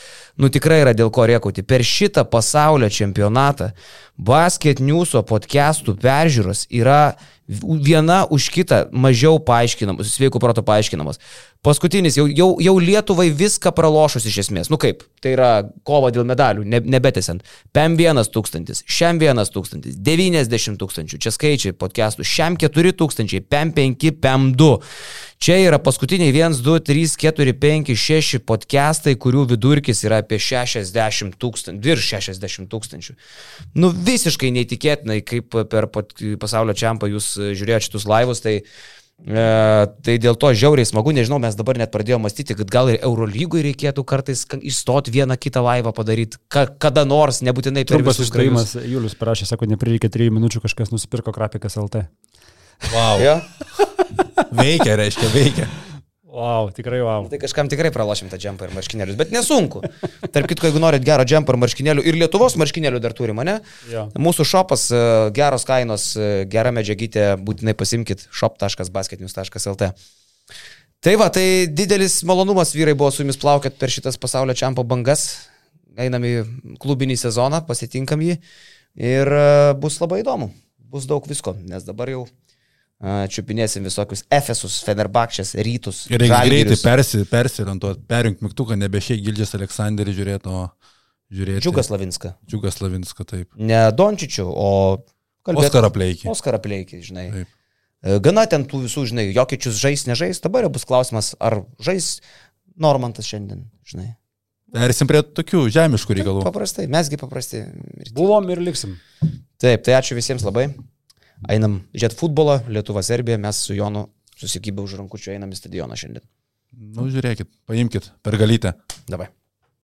Speaker 3: nu tikrai yra dėl ko riekauti. Per šitą pasaulio čempionatą Basket Newso podcastų peržiūros yra viena už kitą mažiau paaiškinamos, sveikų proto paaiškinamos. Paskutinis, jau, jau, jau Lietuvai viską pralošus iš esmės. Nu kaip, tai yra kova dėl medalių, ne, nebetesiant. PEM 1 tūkstantis, šiam 1 tūkstantis, 90 tūkstančių, čia skaičiai podcastų, šiam 4 tūkstančiai, PEM 5, PEM 2. Čia yra paskutiniai 1, 2, 3, 4, 5, 6 podcastai, kurių vidurkis yra apie 60 tūkstančių, virš 60 tūkstančių. Nu visiškai neįtikėtinai, kaip per pasaulio čempą jūs žiūrėjote šitus laivus, tai E, tai dėl to žiauriai smagu, nežinau, mes dabar net pradėjome mąstyti, kad gal ir Eurolygui reikėtų kartais ka- išstoti vieną kitą laivą padaryti, ka, kada nors, nebūtinai per
Speaker 1: Trumpas uždavimas, Julius parašė, sako, neprireikė 3 minučių, kažkas nusipirko grafikas LT.
Speaker 2: Wow.
Speaker 3: Ja?
Speaker 2: Veikia, reiškia, veikia.
Speaker 1: Wow, tikrai wow.
Speaker 3: Tai kažkam tikrai pralošim tą džempą ir marškinėlius, bet nesunku. Tarp kitko, jeigu norit gero džempą ir marškinėlių, ir Lietuvos marškinėlių dar turime, ne?
Speaker 1: Jo.
Speaker 3: Mūsų šopas, e, geros kainos, e, gera medžiagytė, būtinai pasimkit shop.basketnews.lt. Tai va, tai didelis malonumas vyrai buvo su jumis plaukiat per šitas pasaulio čempo bangas. Einam į klubinį sezoną, pasitinkam jį ir e, bus labai įdomu. Bus daug visko, nes dabar jau čiupinėsim visokius Efesus, Fenerbakčias, Rytus.
Speaker 2: Ir reikia greitai persi, persiorientuoti, perjungti mygtuką, nebe šiai Gildžias Aleksandrį žiūrėti, o žiūrėti.
Speaker 3: Džiugas Lavinska.
Speaker 2: Džiugas Lavinska, taip.
Speaker 3: Ne Dončičių, o... kalbėt-
Speaker 2: Oskarą pleikį.
Speaker 3: Oskarą pleikį, žinai.
Speaker 2: Taip.
Speaker 3: E, Gana ten tų visų, žinai, jokičius žais, nežais, dabar jau bus klausimas, ar žais Normantas šiandien, žinai.
Speaker 2: Persim prie tokių žemiškų reikalų.
Speaker 3: Paprastai, mesgi tiek.
Speaker 1: Buvom ir liksim.
Speaker 3: Taip, tai ačiū visiems labai. Einam žiūrėti futbolą, Lietuva, Serbija, mes su Jonu susikybę už rankučių einam į stadioną šiandien.
Speaker 2: Nu, žiūrėkit, paimkit per galytę.
Speaker 3: Dabar.